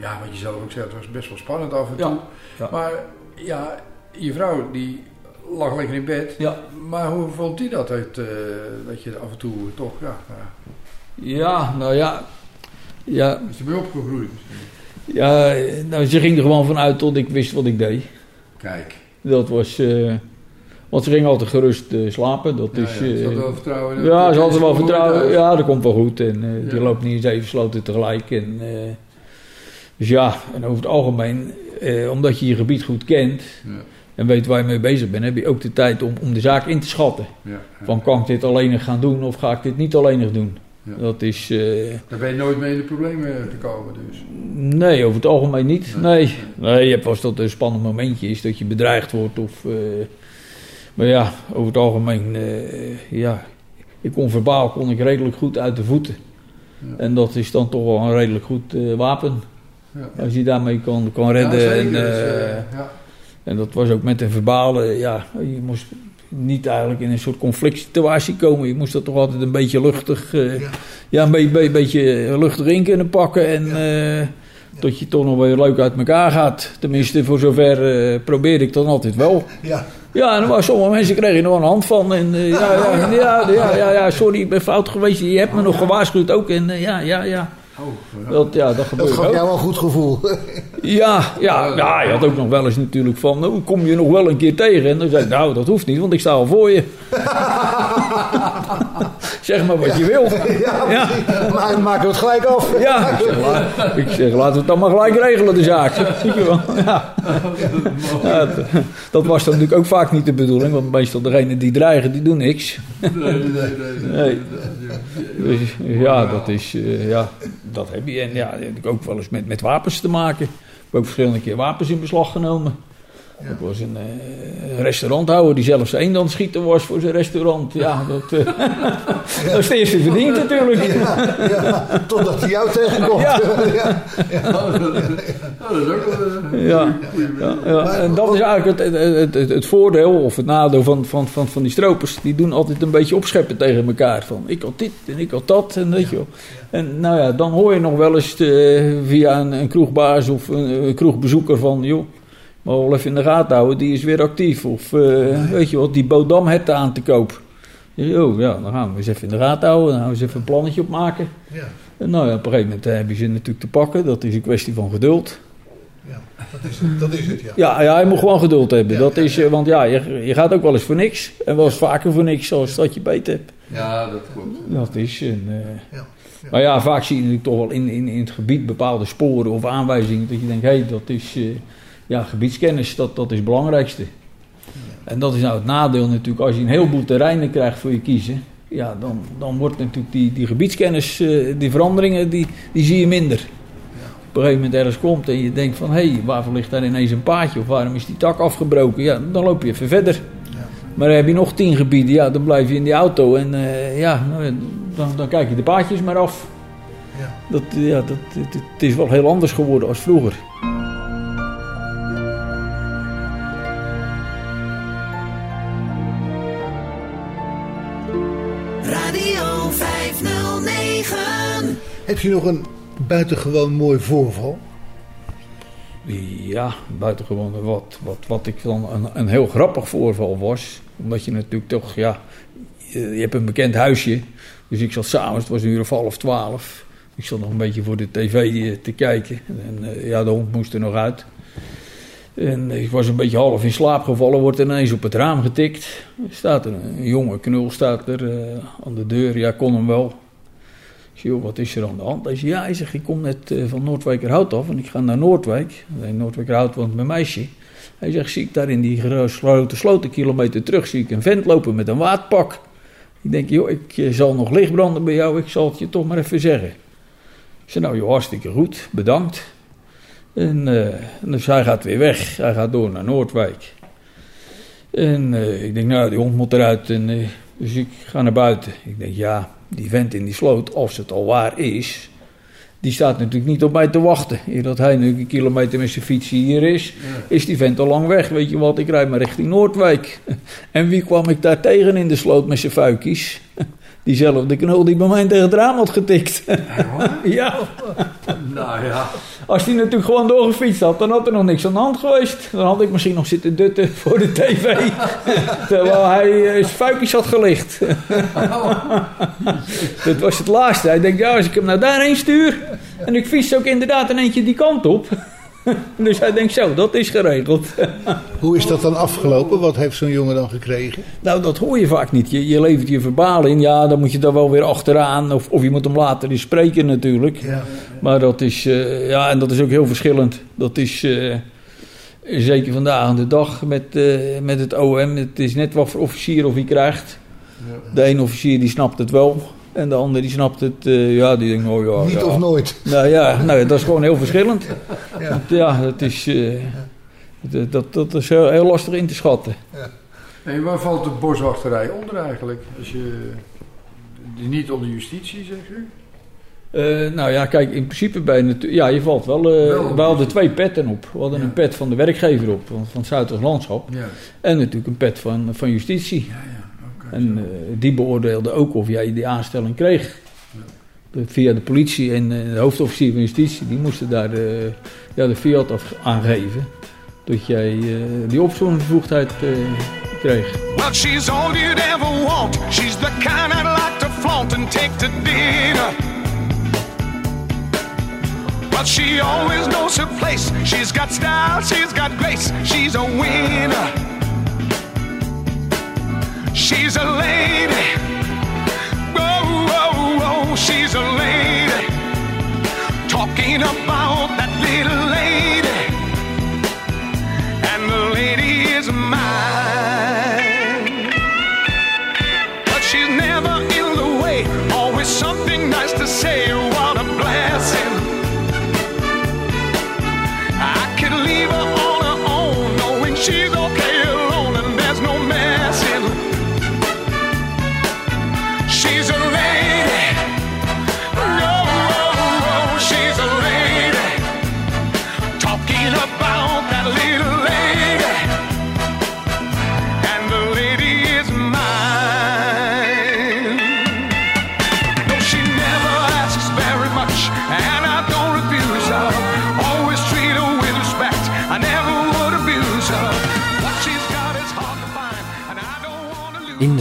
ja, wat je zelf ook zegt, het was best wel spannend af en toe. Ja. Maar ja, je vrouw die lag lekker in bed. Ja. Maar hoe vond die dat uit, eh, dat je af en toe toch, ja, ja. Ja, nou ja. Ja, is er mee opgegroeid misschien? ja, nou, ze ging er gewoon vanuit tot ik wist wat ik deed. Kijk. Dat was. eh, want ze ging altijd gerust eh, slapen. Dat Ja, is. ja, ze had eh, wel vertrouwen in Ja, ze hadden wel vertrouwen. Ja, dat komt wel goed. En eh, die Ja. loopt niet in zeven sloten tegelijk. En, dus ja, en over het algemeen, omdat je je gebied goed kent Ja, en weet waar je mee bezig bent, heb je ook de tijd om, om de zaak in te schatten. Van kan ik dit alleenig gaan doen of ga ik dit niet alleenig doen? Dat is. Daar ben je nooit mee in de problemen gekomen dus. nee, over het algemeen niet. Nee. Nee, nee je hebt eens dat een spannend momentje is dat je bedreigd wordt. Of, maar ja, over het algemeen, eh, ja, ik kon verbaal kon ik redelijk goed uit de voeten. Ja. En dat is dan toch wel een redelijk goed eh, wapen. Ja. Als je daarmee kan, kan redden. Ja, en, Dus, eh, ja. en dat was ook met een verbale, ja, je moest niet eigenlijk in een soort conflict situatie komen. Je moest dat toch altijd een beetje luchtig, Ja. een beetje, beetje, beetje luchtig in kunnen pakken. En eh, dat je toch nog weer leuk uit elkaar gaat. Tenminste, voor zover probeerde ik dan altijd wel. Ja. Ja, en sommige mensen kregen er nog een hand van. En eh, ja, ja, (laughs) ja, ja, ja, ja, sorry, ik ben fout geweest. Je hebt me nog gewaarschuwd ook. En eh, ja, ja, ja. Oh, ja. Dat, ja, dat Dat gebeurt gaf ook. jou wel een goed gevoel. (laughs) Ja, ja, ja, je had ook nog wel eens natuurlijk van, nou, kom je nog wel een keer tegen? En dan zei ik, nou, dat hoeft niet, want ik sta al voor je. (laughs) zeg maar wat je wil. Ja, (laughs) maar maken we het gelijk af. Ja, ik zeg, la- ik zeg, laten we het dan maar gelijk regelen, de zaak. Zie je wel. Ja. Ja, dat, dat was dan natuurlijk ook vaak niet de bedoeling, want meestal degenen die dreigen, die doen niks. Nee. Dus, ja, dat is, eh, ja, dat heb je. En ja, ik ook wel eens met, met wapens te maken. Ik heb ook verschillende keer wapens in beslag genomen. Ik was een eh, restauranthouder die zelfs eendansschieter was voor zijn restaurant. Ja, dat, eh, (laughs) dat is het eerste verdiend natuurlijk. Ja, ja, totdat hij jou tegenkomt. Ja. Ja. Oh, dat is ook wel... Ja, ja, ja. en dat is eigenlijk het, het, het, het voordeel of het nadeel van, van, van, van die stropers. Die doen altijd een beetje opscheppen tegen elkaar. Van ik had dit en ik had dat en weet je wel. En nou ja, dan hoor je nog wel eens eh, via een, een kroegbaas of een, een kroegbezoeker van... joh, maar wel even in de gaten houden, die is weer actief. Of eh, weet je wat, die Bodam het aan te koop. Oh ja, dan gaan we eens even in de gaten houden. Dan gaan we eens even een plannetje op maken. Ja, En nou ja, op een gegeven moment heb je ze natuurlijk te pakken. Dat is een kwestie van geduld. ja, dat is het. Dat is het ja. Ja, ja, je moet gewoon geduld hebben. Ja, dat ja, is, eh, want ja, je, je gaat ook wel eens voor niks. En wel eens vaker voor niks, zoals dat je beter hebt. Ja, dat klopt. Dat is een... eh. Maar ja, vaak zie je natuurlijk toch wel in, in, in het gebied bepaalde sporen of aanwijzingen. Dat je denkt, hé, hey, dat is... eh, ja, gebiedskennis, dat, dat is het belangrijkste. En dat is nou het nadeel natuurlijk. Als je een heleboel terreinen krijgt voor je kiezen... Ja, dan, dan wordt natuurlijk die, die gebiedskennis, eh, die veranderingen, die, die zie je minder. Op een gegeven moment ergens komt en je denkt van... hé, hey, waarvoor ligt daar ineens een paadje? Of waarom is die tak afgebroken? Ja, dan loop je even verder. Maar dan heb je nog tien gebieden, ja, dan blijf je in die auto en eh, ja, nou, dan, dan kijk je de paadjes maar af. Ja. Dat, ja, dat, het, het is wel heel anders geworden als vroeger. Heb je nog een buitengewoon mooi voorval? Ja, buitengewoon wat, wat, wat ik dan een, een heel grappig voorval was. Omdat je natuurlijk toch, ja, je, hebt een bekend huisje. Dus ik zat s'avonds, het was een uur of half twaalf. Ik zat nog een beetje voor de tv eh, te kijken. En eh, ja, de hond moest er nog uit. En ik was een beetje half in slaap gevallen, wordt ineens op het raam getikt. Er staat er een, jonge knul staat er eh, aan de deur, ja, kon hem wel. Wat is er aan de hand? Hij zegt, ja, hij zegt, ik kom net eh, van Noordwijkerhout af en ik ga naar Noordwijk. In Noordwijkerhout woont mijn meisje. Hij zegt, zie ik daar in die gro- grote sloten kilometer terug, zie ik een vent lopen met een waadpak. Ik denk, joh, ik eh, zal nog licht branden bij jou, ik zal het je toch maar even zeggen. Ik zei, nou joh, hartstikke goed, bedankt. En eh, dus hij gaat weer weg, hij gaat door naar Noordwijk. En ik denk, nou, die hond moet eruit. En, dus ik ga naar buiten. Ik denk, ja, die vent in die sloot, als het al waar is, die staat natuurlijk niet op mij te wachten. Eer dat hij nu een kilometer met zijn fiets hier is, is die vent al lang weg. Weet je wat, ik rijd maar richting Noordwijk. (laughs) En wie kwam ik daar tegen in de sloot met zijn fuikies? (laughs) Diezelfde knul die bij mij tegen het raam had getikt. ja. (laughs) Nou ja. Als hij natuurlijk gewoon doorgefietst had, dan had er nog niks aan de hand geweest. Dan had ik misschien nog zitten dutten voor de tv. (laughs) Terwijl hij zijn fuikjes had gelicht. (laughs) dat was het laatste. Hij denkt, ja, als ik hem nou daarheen stuur... en ik fiets ook inderdaad een eentje die kant op... (laughs) dus hij denkt, zo, dat is geregeld. (laughs) Hoe is dat dan afgelopen? Wat heeft zo'n jongen dan gekregen? nou, dat hoor je vaak niet. Je, je levert je verbaal in. Ja, dan moet je daar wel weer achteraan. Of, of je moet hem later eens spreken natuurlijk. Ja. Maar dat is, eh, ja, en dat is ook heel verschillend. Dat is eh, zeker vandaag aan de dag met, eh, met het OM. Het is net wat voor officier of hij krijgt. De ene officier die snapt het wel. En de ander die snapt het, eh, ja, die denkt, oh ja. Niet ja. of nooit. Nou ja, nou, ja, dat is gewoon heel verschillend. Ja. Want, ja, dat is, eh, dat, dat, dat is heel, heel lastig in te schatten. En waar valt de boswachterij onder eigenlijk? Als je... die Niet onder justitie, zeg je? Eh, nou ja, kijk, in principe ben je natuurlijk... Ja, je valt wel... eh, Wel. we hadden twee petten op. We hadden Ja. een pet van de werkgever op, van, van het Zuiders Landschap. Ja. En natuurlijk een pet van, van justitie. Ja, ja. En eh, die beoordeelde ook of jij die aanstelling kreeg. De- via de politie en eh, de hoofdofficier van justitie, die moesten daar de, ja, de fiat af aangeven. Dat jij eh, die opsporingsbevoegdheid eh, kreeg. Well, she's all you'd ever want. She's the kind I'd like to flaunt and take to dinner. But she always knows her place. She's got style, she's got grace. She's a winner. She's a lady. Oh, she's a lady. Talking about that little lady. And the lady is mine.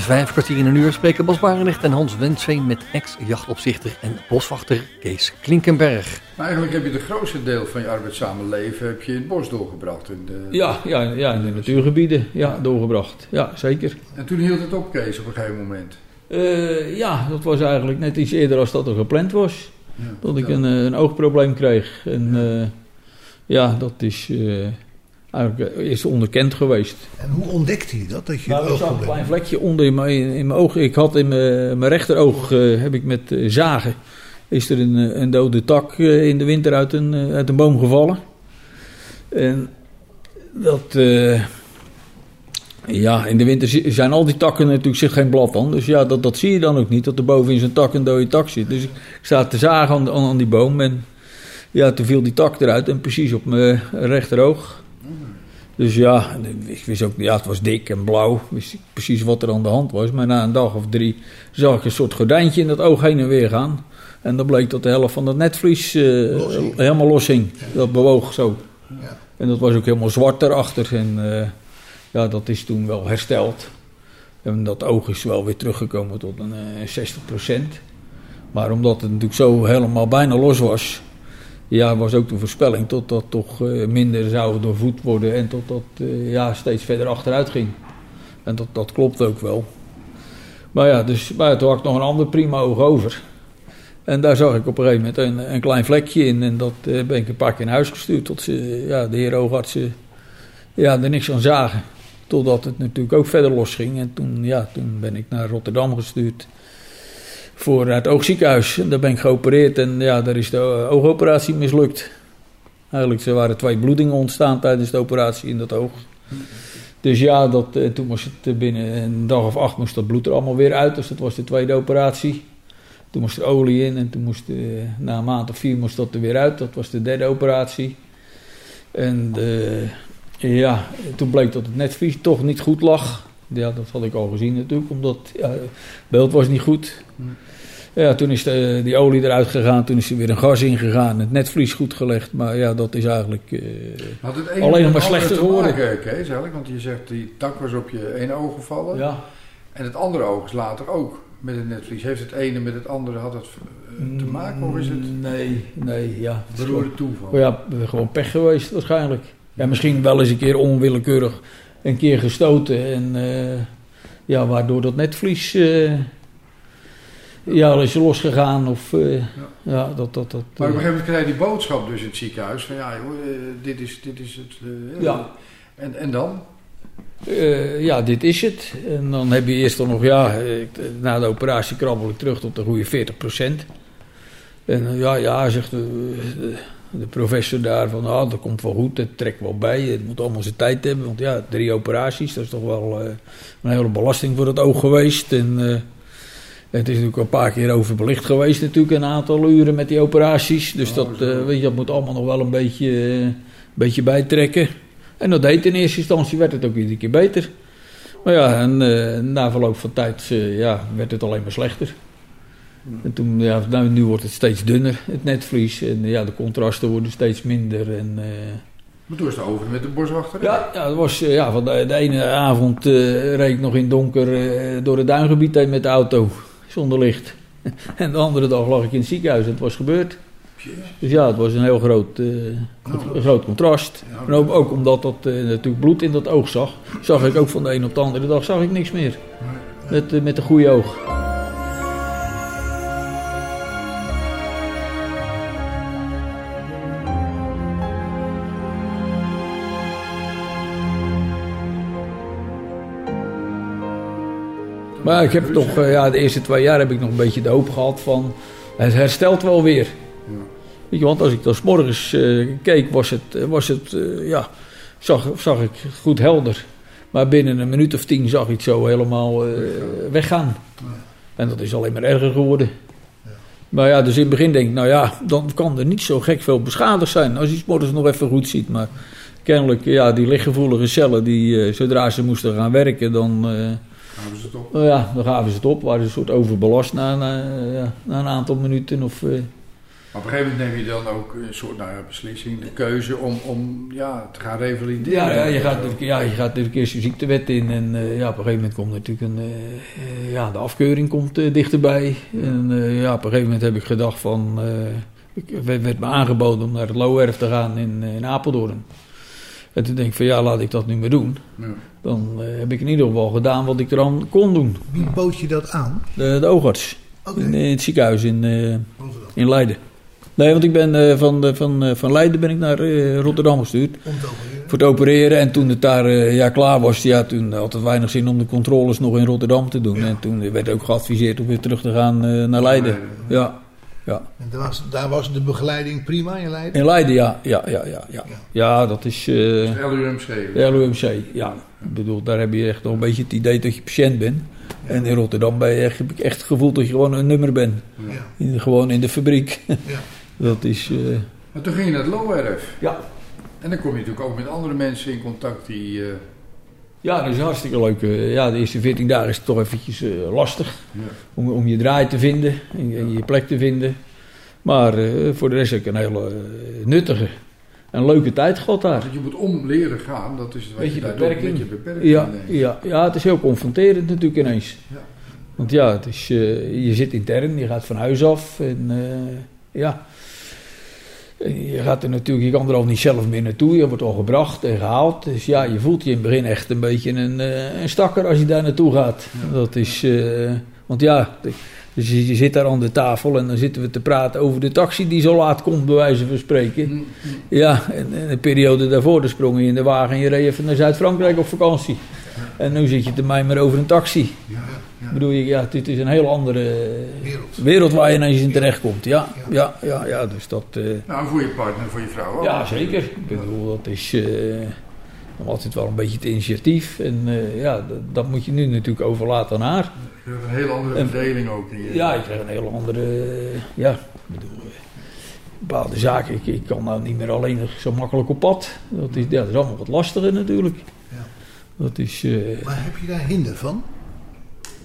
Vijf kwartier in een uur spreken Bas Barendrecht en Hans Wensveen met ex-jachtopzichter en boswachter Kees Klinkenberg. Maar eigenlijk heb je het grootste deel van je arbeidszame leven heb je in het bos doorgebracht. In de, Ja, ja, ja, in de natuurgebieden ja, doorgebracht. Ja, zeker. En toen hield het op, Kees, op een gegeven moment. Eh, ja, dat was eigenlijk net iets eerder als dat er gepland was. Ja, Dat ik een, eh, een oogprobleem kreeg. En eh, ja, dat is eh, eigenlijk eh, is onderkend geweest. En hoe ontdekte hij dat? Dat je Nou, een er zat een oogprobleem klein vlekje onder in mijn, in mijn oog. Ik had in mijn, mijn rechteroog, eh, heb ik met eh, zagen, is er een, eh, een dode tak eh, in de winter uit een, eh, uit een boom gevallen. En dat, eh, ja, in de winter zi- zijn al die takken natuurlijk zit geen blad aan. Dus ja, dat, dat zie je dan ook niet, dat er boven in zijn tak een dode tak zit. Dus ik sta te zagen aan, aan, aan die boom en ja, toen viel die tak eruit en precies op mijn rechteroog. Dus ja, ik wist ook, ja, het was dik en blauw. Wist ik precies wat er aan de hand was. Maar na een dag of drie zag ik een soort gordijntje in dat oog heen en weer gaan. En dan bleek dat de helft van dat netvlies eh, Los helemaal los hing. Dat bewoog zo. Ja. En dat was ook helemaal zwart daarachter. En eh, ja, dat is toen wel hersteld. En dat oog is wel weer teruggekomen tot een eh 60%. Maar omdat het natuurlijk zo helemaal bijna los was, ja, was ook de voorspelling tot dat toch eh, minder zou doorvoed worden en tot dat eh, ja, steeds verder achteruit ging. En dat, dat klopt ook wel. Maar ja, dus, maar toen had ik nog een ander prima oog over. En daar zag ik op een gegeven moment een, een klein vlekje in. En dat eh, ben ik een paar keer naar huis gestuurd. Tot ze, ja, de heer oogartsen ja, er niks van zagen. Totdat het natuurlijk ook verder losging. En toen, ja, toen ben ik naar Rotterdam gestuurd voor het oogziekenhuis. En daar ben ik geopereerd en ja, daar is de oogoperatie mislukt. Eigenlijk er waren twee bloedingen ontstaan tijdens de operatie in dat oog. Dus ja, dat, eh, toen moest het eh, binnen een dag of acht moest dat bloed er allemaal weer uit. Dus dat was de tweede operatie. Toen moest er olie in en toen moest eh, na een maand of vier moest dat er weer uit. Dat was de derde operatie. En eh, ja, toen bleek dat het netvlies toch niet goed lag. Ja, dat had ik al gezien natuurlijk, omdat ja, het beeld was niet goed. Ja, toen is de, die olie eruit gegaan, toen is er weer een gas ingegaan, het netvlies goed gelegd. Maar ja, dat is eigenlijk... Had het Alleen nog maar slechter te geworden. Kees, eigenlijk? Want je zegt, die tak was op je ene oog gevallen. ja, En het andere oog is later ook met het netvlies. Heeft het ene met het andere had het eh, te maken? Of is het Nee, nee, ja. Beroerde toeval? ja, gewoon pech geweest waarschijnlijk. Ja, misschien wel eens een keer onwillekeurig een keer gestoten. En eh, ja, waardoor dat netvlies eh ja, al is losgegaan. Of eh, ja. dat, dat, dat, Maar op een gegeven moment krijg je die boodschap dus in het ziekenhuis. Van ja, joh, dit, is, dit is het. Ja. En, en dan? Ja, dit is het. En dan heb je eerst dan nog, ja, na de operatie krabbel ik terug tot de goede 40%. En ja, ja, zegt de, professor daar van, ah, dat komt wel goed, het trekt wel bij, het moet allemaal zijn tijd hebben. Want ja, drie operaties, dat is toch wel eh, een hele belasting voor het oog geweest. En eh, het is natuurlijk een paar keer overbelicht geweest natuurlijk, een aantal uren met die operaties. Dus Oh, dat, eh, weet je, dat moet allemaal nog wel een beetje, een beetje bijtrekken. En dat deed in eerste instantie, werd het ook iedere keer beter. Maar ja, en na verloop van tijd ja, werd het alleen maar slechter. En toen, ja, nou, nu wordt het steeds dunner, het netvlies. En ja, de contrasten worden steeds minder. En, eh, Maar toen is het over met de boswachter. ja, ja, dat was, eh, ja, van de, de ene avond eh, reed ik nog in donker eh, door het duingebied heen met de auto, zonder licht. (laughs) En de andere dag lag ik in het ziekenhuis, het was gebeurd. Dus ja, het was een heel groot, eh, een groot contrast. En ook, ook omdat dat eh, natuurlijk bloed in dat oog zag, zag ik ook van de een op de andere dag zag ik niks meer. Met, eh, met een goede oog. Maar ik heb toch, eh, ja, de eerste twee jaar heb ik nog een beetje de hoop gehad van, het herstelt wel weer. Weet je, want als ik dan 's morgens eh, keek, was het, eh, was het ja, zag, zag ik goed helder. Maar binnen een minuut of tien zag ik het zo helemaal weggaan. En dat is alleen maar erger geworden. Maar ja, dus in het begin denk ik, nou ja, dan kan er niet zo gek veel beschadigd zijn. Als je 's morgens nog even goed ziet. Maar kennelijk, ja, die lichtgevoelige cellen, die, zodra ze moesten gaan werken, dan, ze het op? nou ja, dan gaven ze het op. Waren ze een soort overbelast na, na, ja, na een aantal minuten. Of, eh, Maar op een gegeven moment neem je dan ook een soort nou ja, beslissing, de keuze om, om ja, te gaan revalideren. Ja, ja, je gaat, ja, je gaat natuurlijk eerst je ziektewet in. En eh, ja, op een gegeven moment komt natuurlijk een. eh, ja, de afkeuring komt dichterbij. En ja, op een gegeven moment heb ik gedacht van. ik werd, me aangeboden om naar het Loowerf te gaan in, in Apeldoorn. En toen denk ik van ja, laat ik dat nu maar doen. Ja. Dan eh, heb ik in ieder geval gedaan wat ik er aan kon doen. Wie bood je dat aan? De, de oogarts. Oké. In, eh, het ziekenhuis in, eh, in Leiden. Nee, want ik ben eh, van, de- van, eh, van Leiden ben ik naar eh, Rotterdam gestuurd. Om te opereren. Voor het opereren. En toen het daar ja, klaar was, ja, toen had het weinig zin om de controles nog in Rotterdam te doen. En toen werd ook geadviseerd om weer terug te gaan eh, naar Leiden. Ja, ja. En daar was, daar was de begeleiding prima in Leiden? In Leiden, ja. Ja, ja, ja, ja. ja dat is eh, LUMC. LUMC. Ja, ik bedoel, daar heb je echt nog een beetje het idee dat je patiënt bent. En in Rotterdam ben je echt, heb ik echt het gevoel dat je gewoon een nummer bent. Ja. In- gewoon in de fabriek. Ja. (laughs) Dat is... eh, Maar toen ging je naar het Loowerf. ja. En dan kom je natuurlijk ook met andere mensen in contact die... eh, Ja, dat is hartstikke leuk. Ja, de eerste 14 dagen is het toch eventjes eh, lastig Ja. om, om je draai te vinden en, en je plek te vinden. Maar eh, voor de rest heb ik een hele eh, nuttige en leuke tijd gehad daar. dat je moet om leren gaan, dat is wat je doet, beperking. Beperking. Ja, ja, ja, het is heel confronterend natuurlijk ineens. Ja. Want ja, het is, je zit intern, je gaat van huis af en ja... Je gaat er natuurlijk, je kan er al niet zelf meer naartoe. Je wordt al gebracht en gehaald. Dus ja, je voelt je in het begin echt een beetje een, eh, een stakker als je daar naartoe gaat. Dat is, eh, want ja, dus je, je zit daar aan de tafel en dan zitten we te praten over de taxi die zo laat komt, bij wijze van spreken. Ja, en, en de periode daarvoor, dan sprong je in de wagen en je reed even naar Zuid-Frankrijk op vakantie. En nu zit je te mijmeren over een taxi. Bedoel je, ja, dit is een heel andere Wereld. wereld waar je ineens in terechtkomt. Ja, ja, ja, ja, dus dat... eh, Nou, voor je partner, voor je vrouw ook. ja, zeker. Ik bedoel, dat is eh, nog altijd wel een beetje het initiatief. En eh, ja, dat, dat moet je nu natuurlijk overlaten aan haar. Je hebt een hele andere En- verdeling ook. je- Ja, ik krijg een hele andere... eh, ja, ik bedoel... bepaalde zaken, ik, ik kan nou niet meer alleen nog zo makkelijk op pad. Dat is, ja, dat is allemaal wat lastiger natuurlijk. Ja. Dat is... eh, Maar heb je daar hinder van?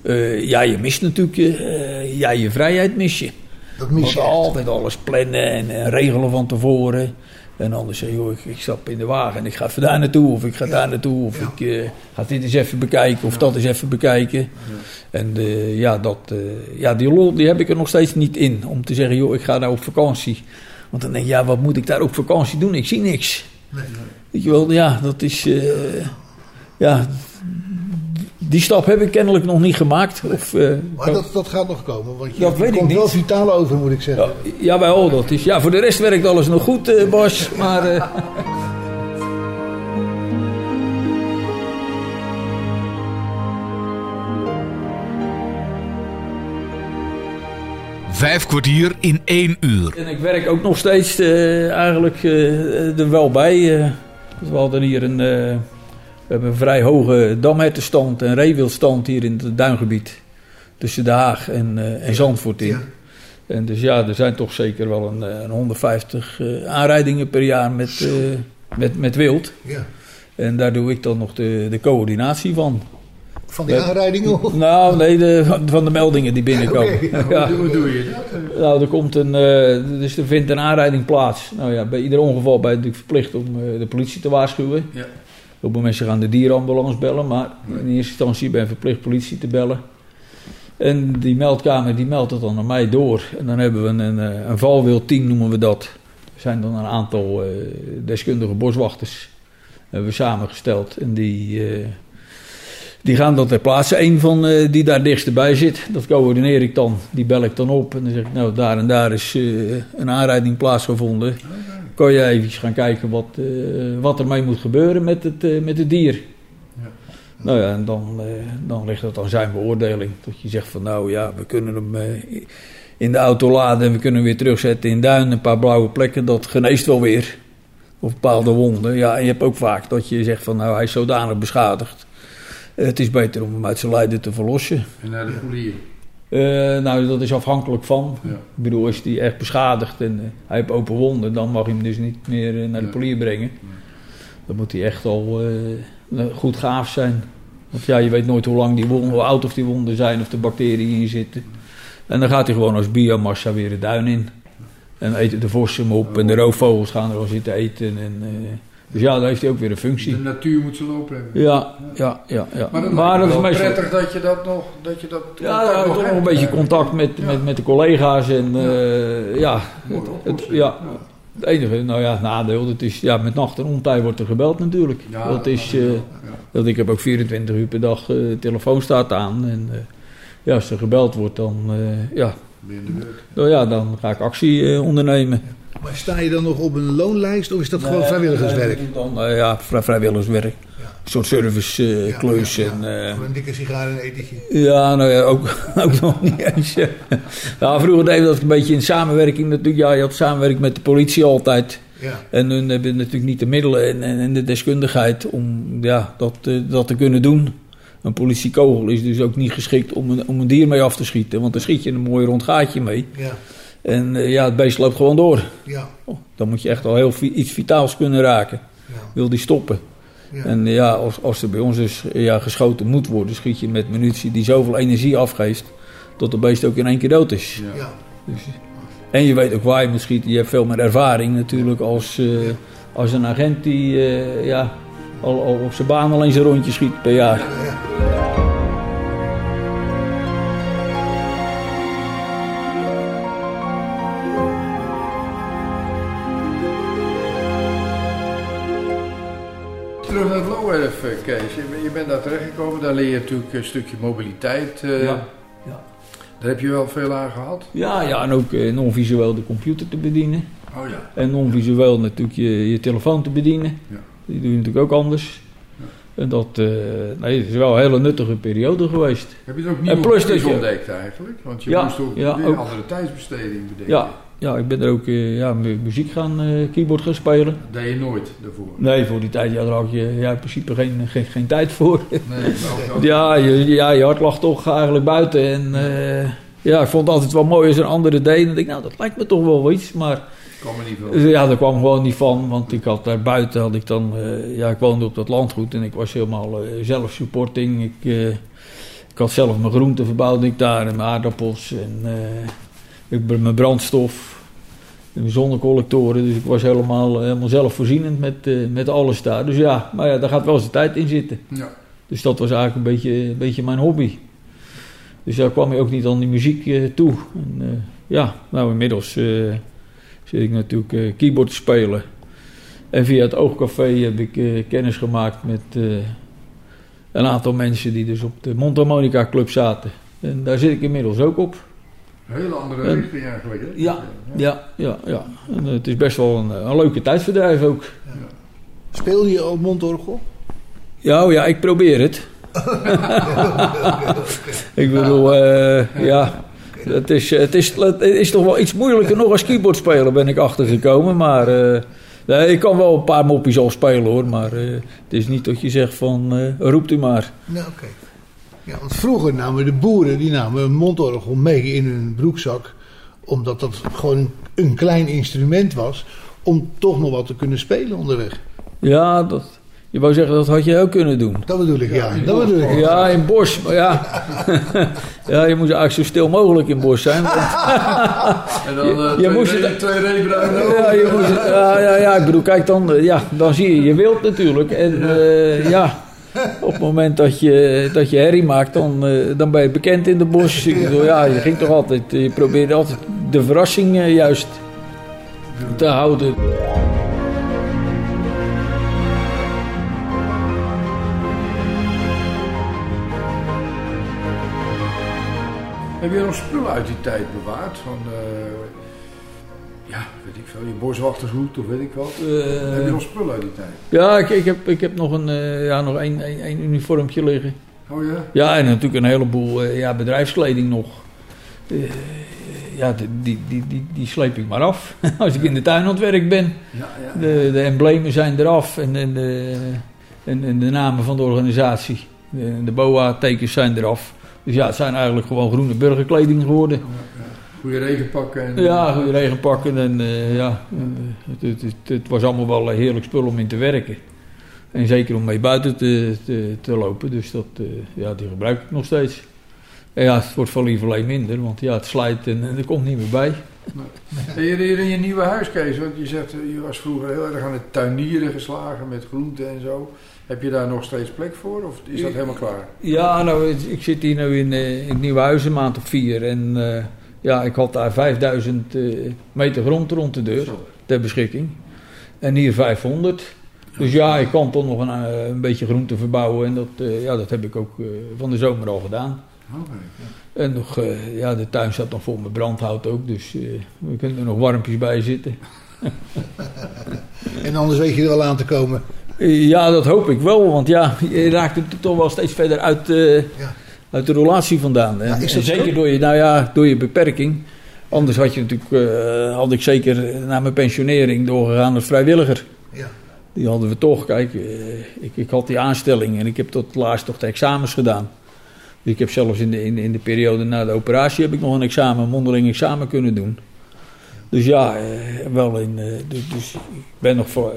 Eh, ja, je mist natuurlijk... eh, ja, je vrijheid mis je. Dat mis je altijd alles plannen en, en regelen van tevoren. En anders zeg je, joh, ik, ik stap in de wagen en ik ga even daar naartoe. Of ik ga daar naartoe. Of Ja. ik eh, ga dit eens even bekijken. Of dat eens even bekijken. En eh, ja, dat, eh, ja, die lol die heb ik er nog steeds niet in. Om te zeggen, joh, ik ga nou op vakantie. Want dan denk je, ja, wat moet ik daar op vakantie doen? Ik zie niks. Nee. Weet je wel, ja, dat is... eh, ja, die stap heb ik kennelijk nog niet gemaakt. Of, eh, Maar dat, dat gaat nog komen. Want je Dat weet ik komt wel vitaal over, moet ik zeggen. ja, jawel, dat is... Ja, voor de rest werkt alles nog goed, eh, Bas. Maar... eh, Vijf kwartier in één uur. En ik werk ook nog steeds eh, eigenlijk eh, er wel bij. we hadden hier een, eh, we hebben een vrij hoge damhertenstand en reewildstand hier in het duingebied. Tussen Den Haag en, eh, en Zandvoort in. Ja. En dus ja, er zijn toch zeker wel een, eh, een 150 eh, aanrijdingen per jaar met, eh, met, met wild. Ja. En daar doe ik dan nog de, de coördinatie van. Van die aanrijdingen? of- Nou, nee, de, van de meldingen die binnenkomen. (laughs) Ja. Hoe, hoe doe je dat? Nou, er komt een, eh, dus er vindt een aanrijding plaats. Nou ja, bij ieder ongeval ben je natuurlijk verplicht om eh, de politie te waarschuwen. Ja. Het moment gaan de dierenambulance bellen, maar in eerste instantie ben je verplicht politie te bellen. En die meldkamer die meldt het dan naar mij door. En dan hebben we een, eh, een valwildteam, noemen we dat. Er zijn dan een aantal eh, deskundige boswachters. Hebben we samengesteld. En die, eh, die gaan dan ter plaatse. Eén van eh, die daar dichtstbij zit, dat coördineer ik dan. Die bel ik dan op. En dan zeg ik, nou daar en daar is eh, een aanrijding plaatsgevonden. Kan je even gaan kijken wat, eh wat er mee moet gebeuren met het, eh, met het dier. Nou ja, en dan, eh, dan ligt het aan zijn beoordeling. Dat je zegt van nou ja, we kunnen hem in de auto laden en we kunnen hem weer terugzetten in duin. Een paar blauwe plekken, dat geneest wel weer. Of bepaalde wonden. Ja, en je hebt ook vaak dat je zegt van nou hij is zodanig beschadigd. Het is beter om hem uit zijn lijden te verlossen. En naar de polier. Eh, nou, dat is afhankelijk van. Ja. Ik bedoel, is hij echt beschadigd en eh, hij heeft open wonden, dan mag je hem dus niet meer eh, naar de polier brengen. Dan moet hij echt al goed gaaf zijn. Want ja, je weet nooit hoe lang die wonden, hoe oud of die wonden zijn, of de bacteriën in zitten. En dan gaat hij gewoon als biomassa weer de duin in. En eten de vossen hem op en de roofvogels gaan er al zitten eten. En, dus ja, dan heeft hij ook weer een functie. De natuur moet ze lopen hebben. Ja, ja, ja. ja. Maar, dat is wel meestal... prettig dat je dat nog, dat je dat Ja, ja, nog toch nog een beetje contact met, Ja. met, met de collega's. En eh, ja, het, het, ja, het enige nou ja, nadeel, dat is, ja, met nacht en ontij wordt er gebeld natuurlijk. Ja, dat is, ja, ja. dat ik heb ook 24 uur per dag eh, telefoon staat aan. En ja, als er gebeld wordt, dan, ja, nou ja, dan ga ik actie ondernemen. Maar sta je dan nog op een loonlijst of is dat gewoon vrijwilligerswerk? Dan, eh, ja, vrij- vrijwilligerswerk. Een soort serviceklus. Ja, ja, en, ja. eh, een dikke sigaar en een etentje. Ja, nou ja, ook, (laughs) ook nog niet eens. Vroeger deden we dat een beetje in samenwerking natuurlijk. Ja, je had samenwerking met de politie altijd. Ja. En hun hebben natuurlijk niet de middelen en, en, en de deskundigheid om ja, dat, eh, dat te kunnen doen. Een politiekogel is dus ook niet geschikt om een, om een dier mee af te schieten. Want dan schiet je een mooi rond gaatje mee. Ja. En eh, ja, het beest loopt gewoon door. Ja. Oh, dan moet je echt al heel vi- iets vitaals kunnen raken. Ja. Wil die stoppen. Ja. En eh, ja, als, als er bij ons dus eh, ja, geschoten moet worden, schiet je met munitie die zoveel energie afgeeft. dat de beest ook in één keer dood is. Ja. Ja. Dus, en je weet ook waar je moet schieten. Je hebt veel meer ervaring natuurlijk als, eh, als een agent die eh, ja, al, al op zijn baan al eens een rondje schiet per jaar. Terug naar het Lowerf, eh, Kees. Je, je bent daar terechtgekomen, daar leer je natuurlijk een stukje mobiliteit. eh, Ja. Ja. Daar heb je wel veel aan gehad. Ja, ja, en ook eh, non-visueel de computer te bedienen. Oh ja. En non-visueel natuurlijk je, je telefoon te bedienen. Ja. Die doe je natuurlijk ook anders. En dat nee, het is wel een hele nuttige periode geweest. Heb je er ook En plus je- ontdekt eigenlijk? Want je Ja, moest ook ja, weer ook. andere tijdsbesteding bedenken. Ja, ja ik ben er ook eh, ja, mu- muziek gaan, eh, keyboard gaan spelen. Dat deed je nooit daarvoor. Nee, voor die tijd ja, daar had je ja, in principe geen, geen, geen tijd voor. Nee, (laughs) ook- ook- ja, je, ja, je hart lag toch eigenlijk buiten. En eh, ja, ik vond het altijd wel mooi als een andere deed. En ik denk, nou, dat lijkt me toch wel iets. Maar kwam er niet. Dus ja, daar kwam gewoon niet van, want ik had daar buiten, had ik dan, ja, ik woonde op dat landgoed en ik was helemaal eh, zelf supporting. Ik, ik had zelf mijn groenten verbouwde ik daar en mijn aardappels en ik, mijn brandstof, mijn zonnecollectoren. Dus ik was helemaal, helemaal zelfvoorzienend met, eh, met alles daar. Dus ja, maar ja, daar gaat wel eens de tijd in zitten. Ja. Dus dat was eigenlijk een beetje, een beetje mijn hobby. Dus daar kwam je ook niet aan die muziek eh, toe. En, eh, ja, nou inmiddels eh, zit ik natuurlijk eh, keyboard te spelen. En via het Oogcafé heb ik eh, kennis gemaakt met eh, een aantal mensen die dus op de Mondharmonica Club zaten. En daar zit ik inmiddels ook op. Een hele andere En- richting eigenlijk. Hè? Ja, ja, ja. ja. En, eh, het is best wel een, een leuke tijdverdrijf ook. Speel je al mondorgel? Ja, oh ja, ik probeer het. (laughs) ik bedoel, eh, ja, het is, het, is, het is toch wel iets moeilijker nog als keyboardspeler ben ik achtergekomen. Maar eh, nee, ik kan wel een paar moppies al spelen hoor. Maar eh, het is niet dat je zegt van, eh, roept u maar. Nou, oké. Ja, want vroeger namen de boeren die namen een mondorgel mee in hun broekzak. Omdat dat gewoon een klein instrument was. Om toch nog wat te kunnen spelen onderweg. Ja, dat, je wou zeggen dat had je ook kunnen doen. Dat bedoel ik, ja. Dat bedoel ik. Ja, in bos. Maar ja. (laughs) ja, je moet eigenlijk zo stil mogelijk in bos zijn. want- (laughs) En dan eh, Je twee, moest re- het- twee reebruinen. Ja, je ja, ja, ja, ik bedoel, kijk dan, eh, ja, dan zie je je wild natuurlijk. En eh, ja, op het moment dat je, dat je herrie maakt, dan, eh, dan ben je bekend in de bos. Ik ja, je ging toch altijd, je probeerde altijd de verrassing eh, juist te houden. Heb je nog spullen uit die tijd bewaard? Van, Ja, weet ik veel. Je boswachtershoed of weet ik wat. Eh, Heb je nog spullen uit die tijd? ja, ik, ik, heb, ik heb nog een, eh, ja, nog één, één, één uniformpje liggen. Oh ja? Ja, en natuurlijk een heleboel eh, ja, bedrijfskleding nog. Ja, die, die, die, die, die sleep ik maar af (laughs) als ik in de tuin aan het werk ben. Ja, ja. De, de emblemen zijn eraf en, en, de, en, en de namen van de organisatie. De, de BOA-tekens zijn eraf. Dus ja, het zijn eigenlijk gewoon groene burgerkleding geworden. Goede regenpakken. En, Ja, goede regenpakken en eh, ja, eh, het, het, het, het was allemaal wel een heerlijk spul om in te werken. En zeker om mee buiten te, te, te lopen, dus dat, eh, ja, die gebruik ik nog steeds. En ja, het wordt van lieverlee minder, want ja, het slijt en, en er komt niet meer bij. Hier, hier in je nieuwe huis, Kees, want je zegt, eh, je was vroeger heel erg aan het tuinieren geslagen met groenten en zo. Heb je daar nog steeds plek voor of is dat helemaal klaar? Ja, nou, ik- zit hier nu in, eh, in het Nieuwe Huis een maand of vier. En eh, ja, ik had daar 5000 eh, meter grond rond de deur ter beschikking. En hier 500. Dus ja, ik kan toch nog een, eh, een beetje groente verbouwen. En dat, eh, ja, dat heb ik ook eh, van de zomer al gedaan. Oké. En nog, eh, ja, de tuin staat nog vol met brandhout ook. Dus eh, we kunnen er nog warmpjes bij zitten. En anders weet je er wel aan te komen. Ja, dat hoop ik wel. Want ja, je raakt het toch wel steeds verder uit, eh, Ja. Uit de relatie vandaan. En, Ja, is en dat zo? zeker door je, nou ja, door je beperking. Anders had, je natuurlijk, eh, had ik zeker na mijn pensionering doorgegaan als vrijwilliger. Ja. Die hadden we toch. Kijk, eh, ik, ik had die aanstelling en ik heb tot laatst toch de examens gedaan. Dus ik heb zelfs in de, in, in de periode na de operatie heb ik nog een examen, een mondeling examen kunnen doen. Dus ja, eh, wel in, dus, dus ik ben nog voor,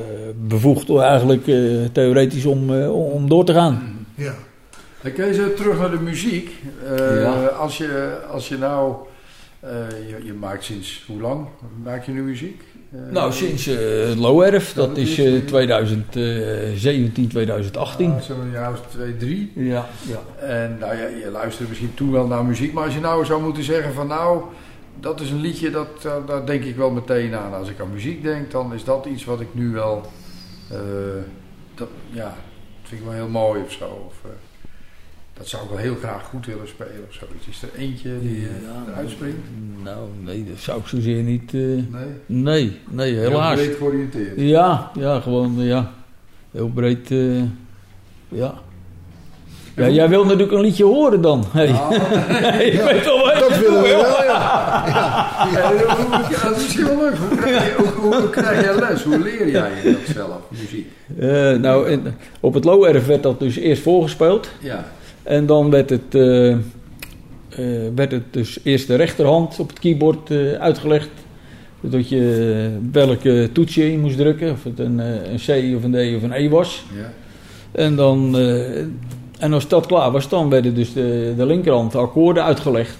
bevoegd eigenlijk theoretisch om, om door te gaan. Ja. Dan Kees, eh, terug naar de muziek. Eh, Ja. als, je, als je nou, eh, je, je maakt sinds hoe lang maak je nu muziek? Eh, Nou, sinds Low Erf, Ja, dat dat is is, eh, eh, 2017, 2018. ah, een jaar of twee, drie. Ja, ja. En nou ja, je luisterde misschien toen wel naar muziek, maar als je nou zou moeten zeggen van nou, dat is een liedje, dat, daar denk ik wel meteen aan. Als ik aan muziek denk, dan is dat iets wat ik nu wel, dat, ja, dat vind ik wel heel mooi of zo. Of, dat zou ik wel heel graag goed willen spelen of zoiets. Is er eentje die eh, Ja, eruit springt? Nou, nee, dat zou ik zozeer niet... eh, Nee? nee, nee, helaas. Heel breed georiënteerd. Ja, ja, gewoon, eh, ja. Heel breed, ja. Ja, jij wil natuurlijk een liedje horen dan. (laughs) Hey. Ah, (laughs) ik weet wel wat Dat willen we wel, ja. (laughs) ja, dat is misschien wel leuk. Hoe krijg, je, hoe, hoe krijg jij les? Hoe leer jij dat zelf, muziek? Nou, in- op het Low Erf werd dat dus eerst voorgespeeld. Ja. En dan werd het, eh, eh, werd het dus eerst de rechterhand op het keyboard eh, uitgelegd. Dat je welke toets je in moest drukken. Of het een, een C of een D of een E was. ja. En, dan, en als dat klaar was, dan werden dus de, de linkerhand de akkoorden uitgelegd.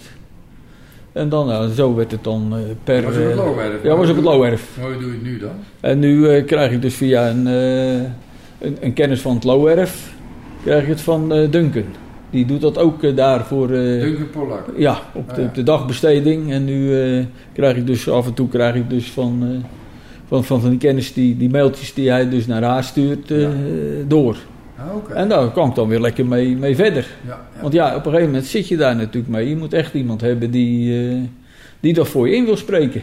En dan, nou, zo werd het dan per... Was op het eh, Low Erf? Ja, was op het Low Erf. Hoe doe je het nu dan? En nu krijg ik dus via een, een, een kennis van het Low Erf, krijg ik het van eh, Duncan. Die doet dat ook eh, daar voor... eh, Duncan Pollak. ja, op de, Ah, ja. op de dagbesteding. En nu eh, krijg ik dus af en toe krijg ik dus van, van, van, van die kennis die, die mailtjes die hij dus naar haar stuurt door. Ah, oké. En daar kan ik dan weer lekker mee, mee verder. Ja, ja. Want ja, op een gegeven moment zit je daar natuurlijk mee. Je moet echt iemand hebben die, die dat voor je in wil spreken.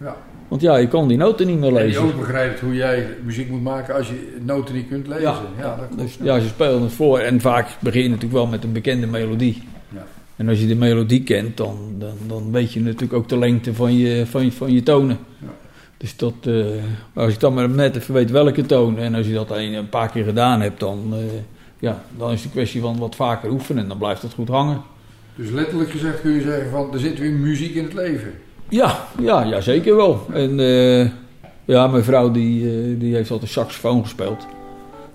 Ja. Want ja, je kan die noten niet meer En die lezen. ook begrijpt hoe jij muziek moet maken als je noten niet kunt lezen. Ja, Ja, dat. Dus ja, ze spelen het voor. En vaak begin je natuurlijk wel met een bekende melodie. Ja. En als je de melodie kent, dan, dan, dan weet je natuurlijk ook de lengte van je, van je, van je tonen. Ja. Dus dat, eh, als ik dan maar net even weet welke toon, en als je dat een, een paar keer gedaan hebt, dan, eh, ja, dan is het een kwestie van wat vaker oefenen en dan blijft het goed hangen. Dus letterlijk gezegd kun je zeggen van er zit weer muziek in het leven. Ja, ja, ja zeker wel. En eh, ja, mijn vrouw die, eh, die heeft altijd saxofoon gespeeld.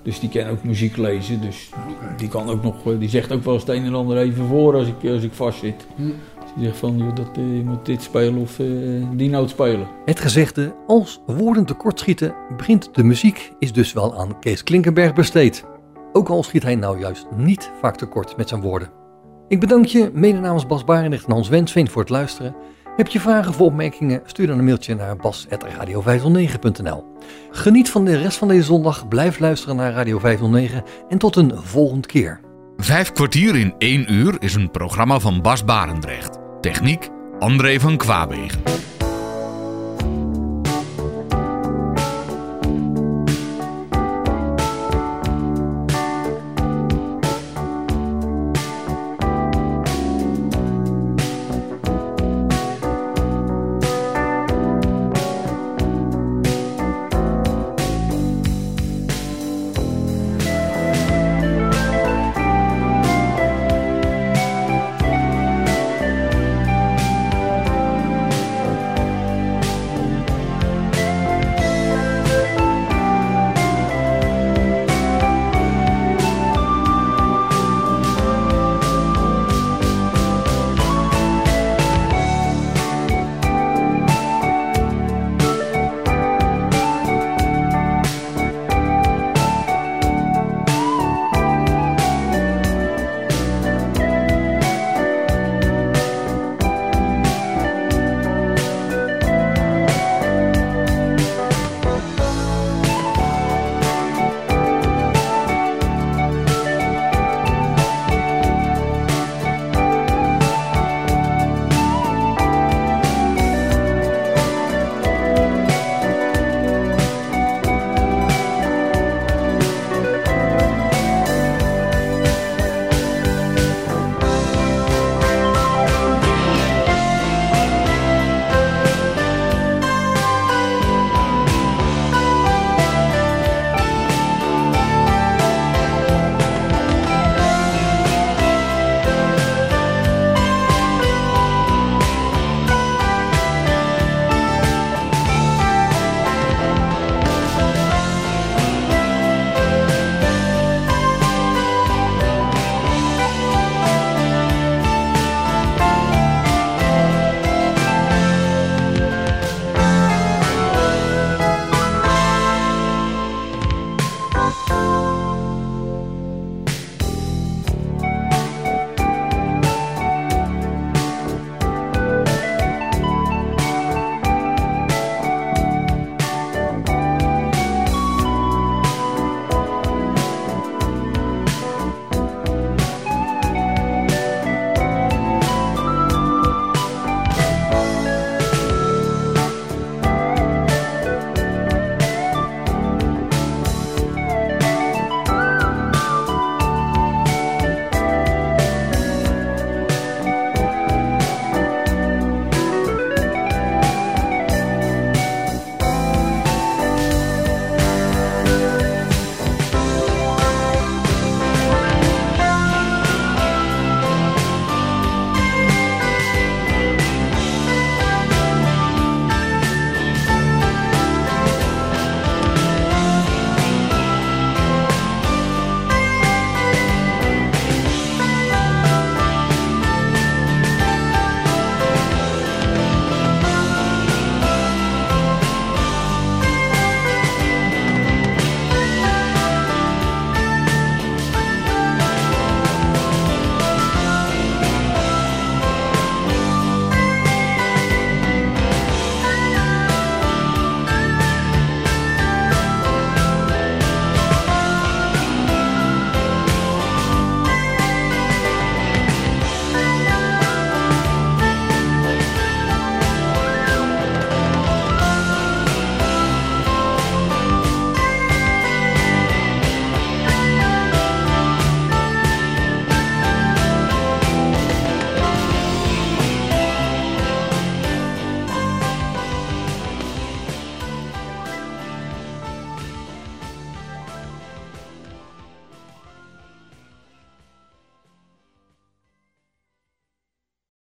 Dus die kan ook muziek lezen. Dus die, kan ook nog, eh, die zegt ook wel eens het een en ander even voor als ik, als ik vast zit. Hm. Dus die zegt van, joh, dat, je moet dit spelen of eh, die noot spelen. Het gezegde, als woorden tekortschieten, begint de muziek, is dus wel aan Kees Klinkenberg besteed. Ook al schiet hij nou juist niet vaak tekort met zijn woorden. Ik bedank je, mede namens Bas Barendrecht en Hans Wensveen voor het luisteren. Heb je vragen of opmerkingen, stuur dan een mailtje naar bas.radio509.nl. Geniet van de rest van deze zondag, blijf luisteren naar Radio 509 en tot een volgende keer. Vijf kwartier in één uur is een programma van Bas Barendrecht. Techniek André van Kwaabegen.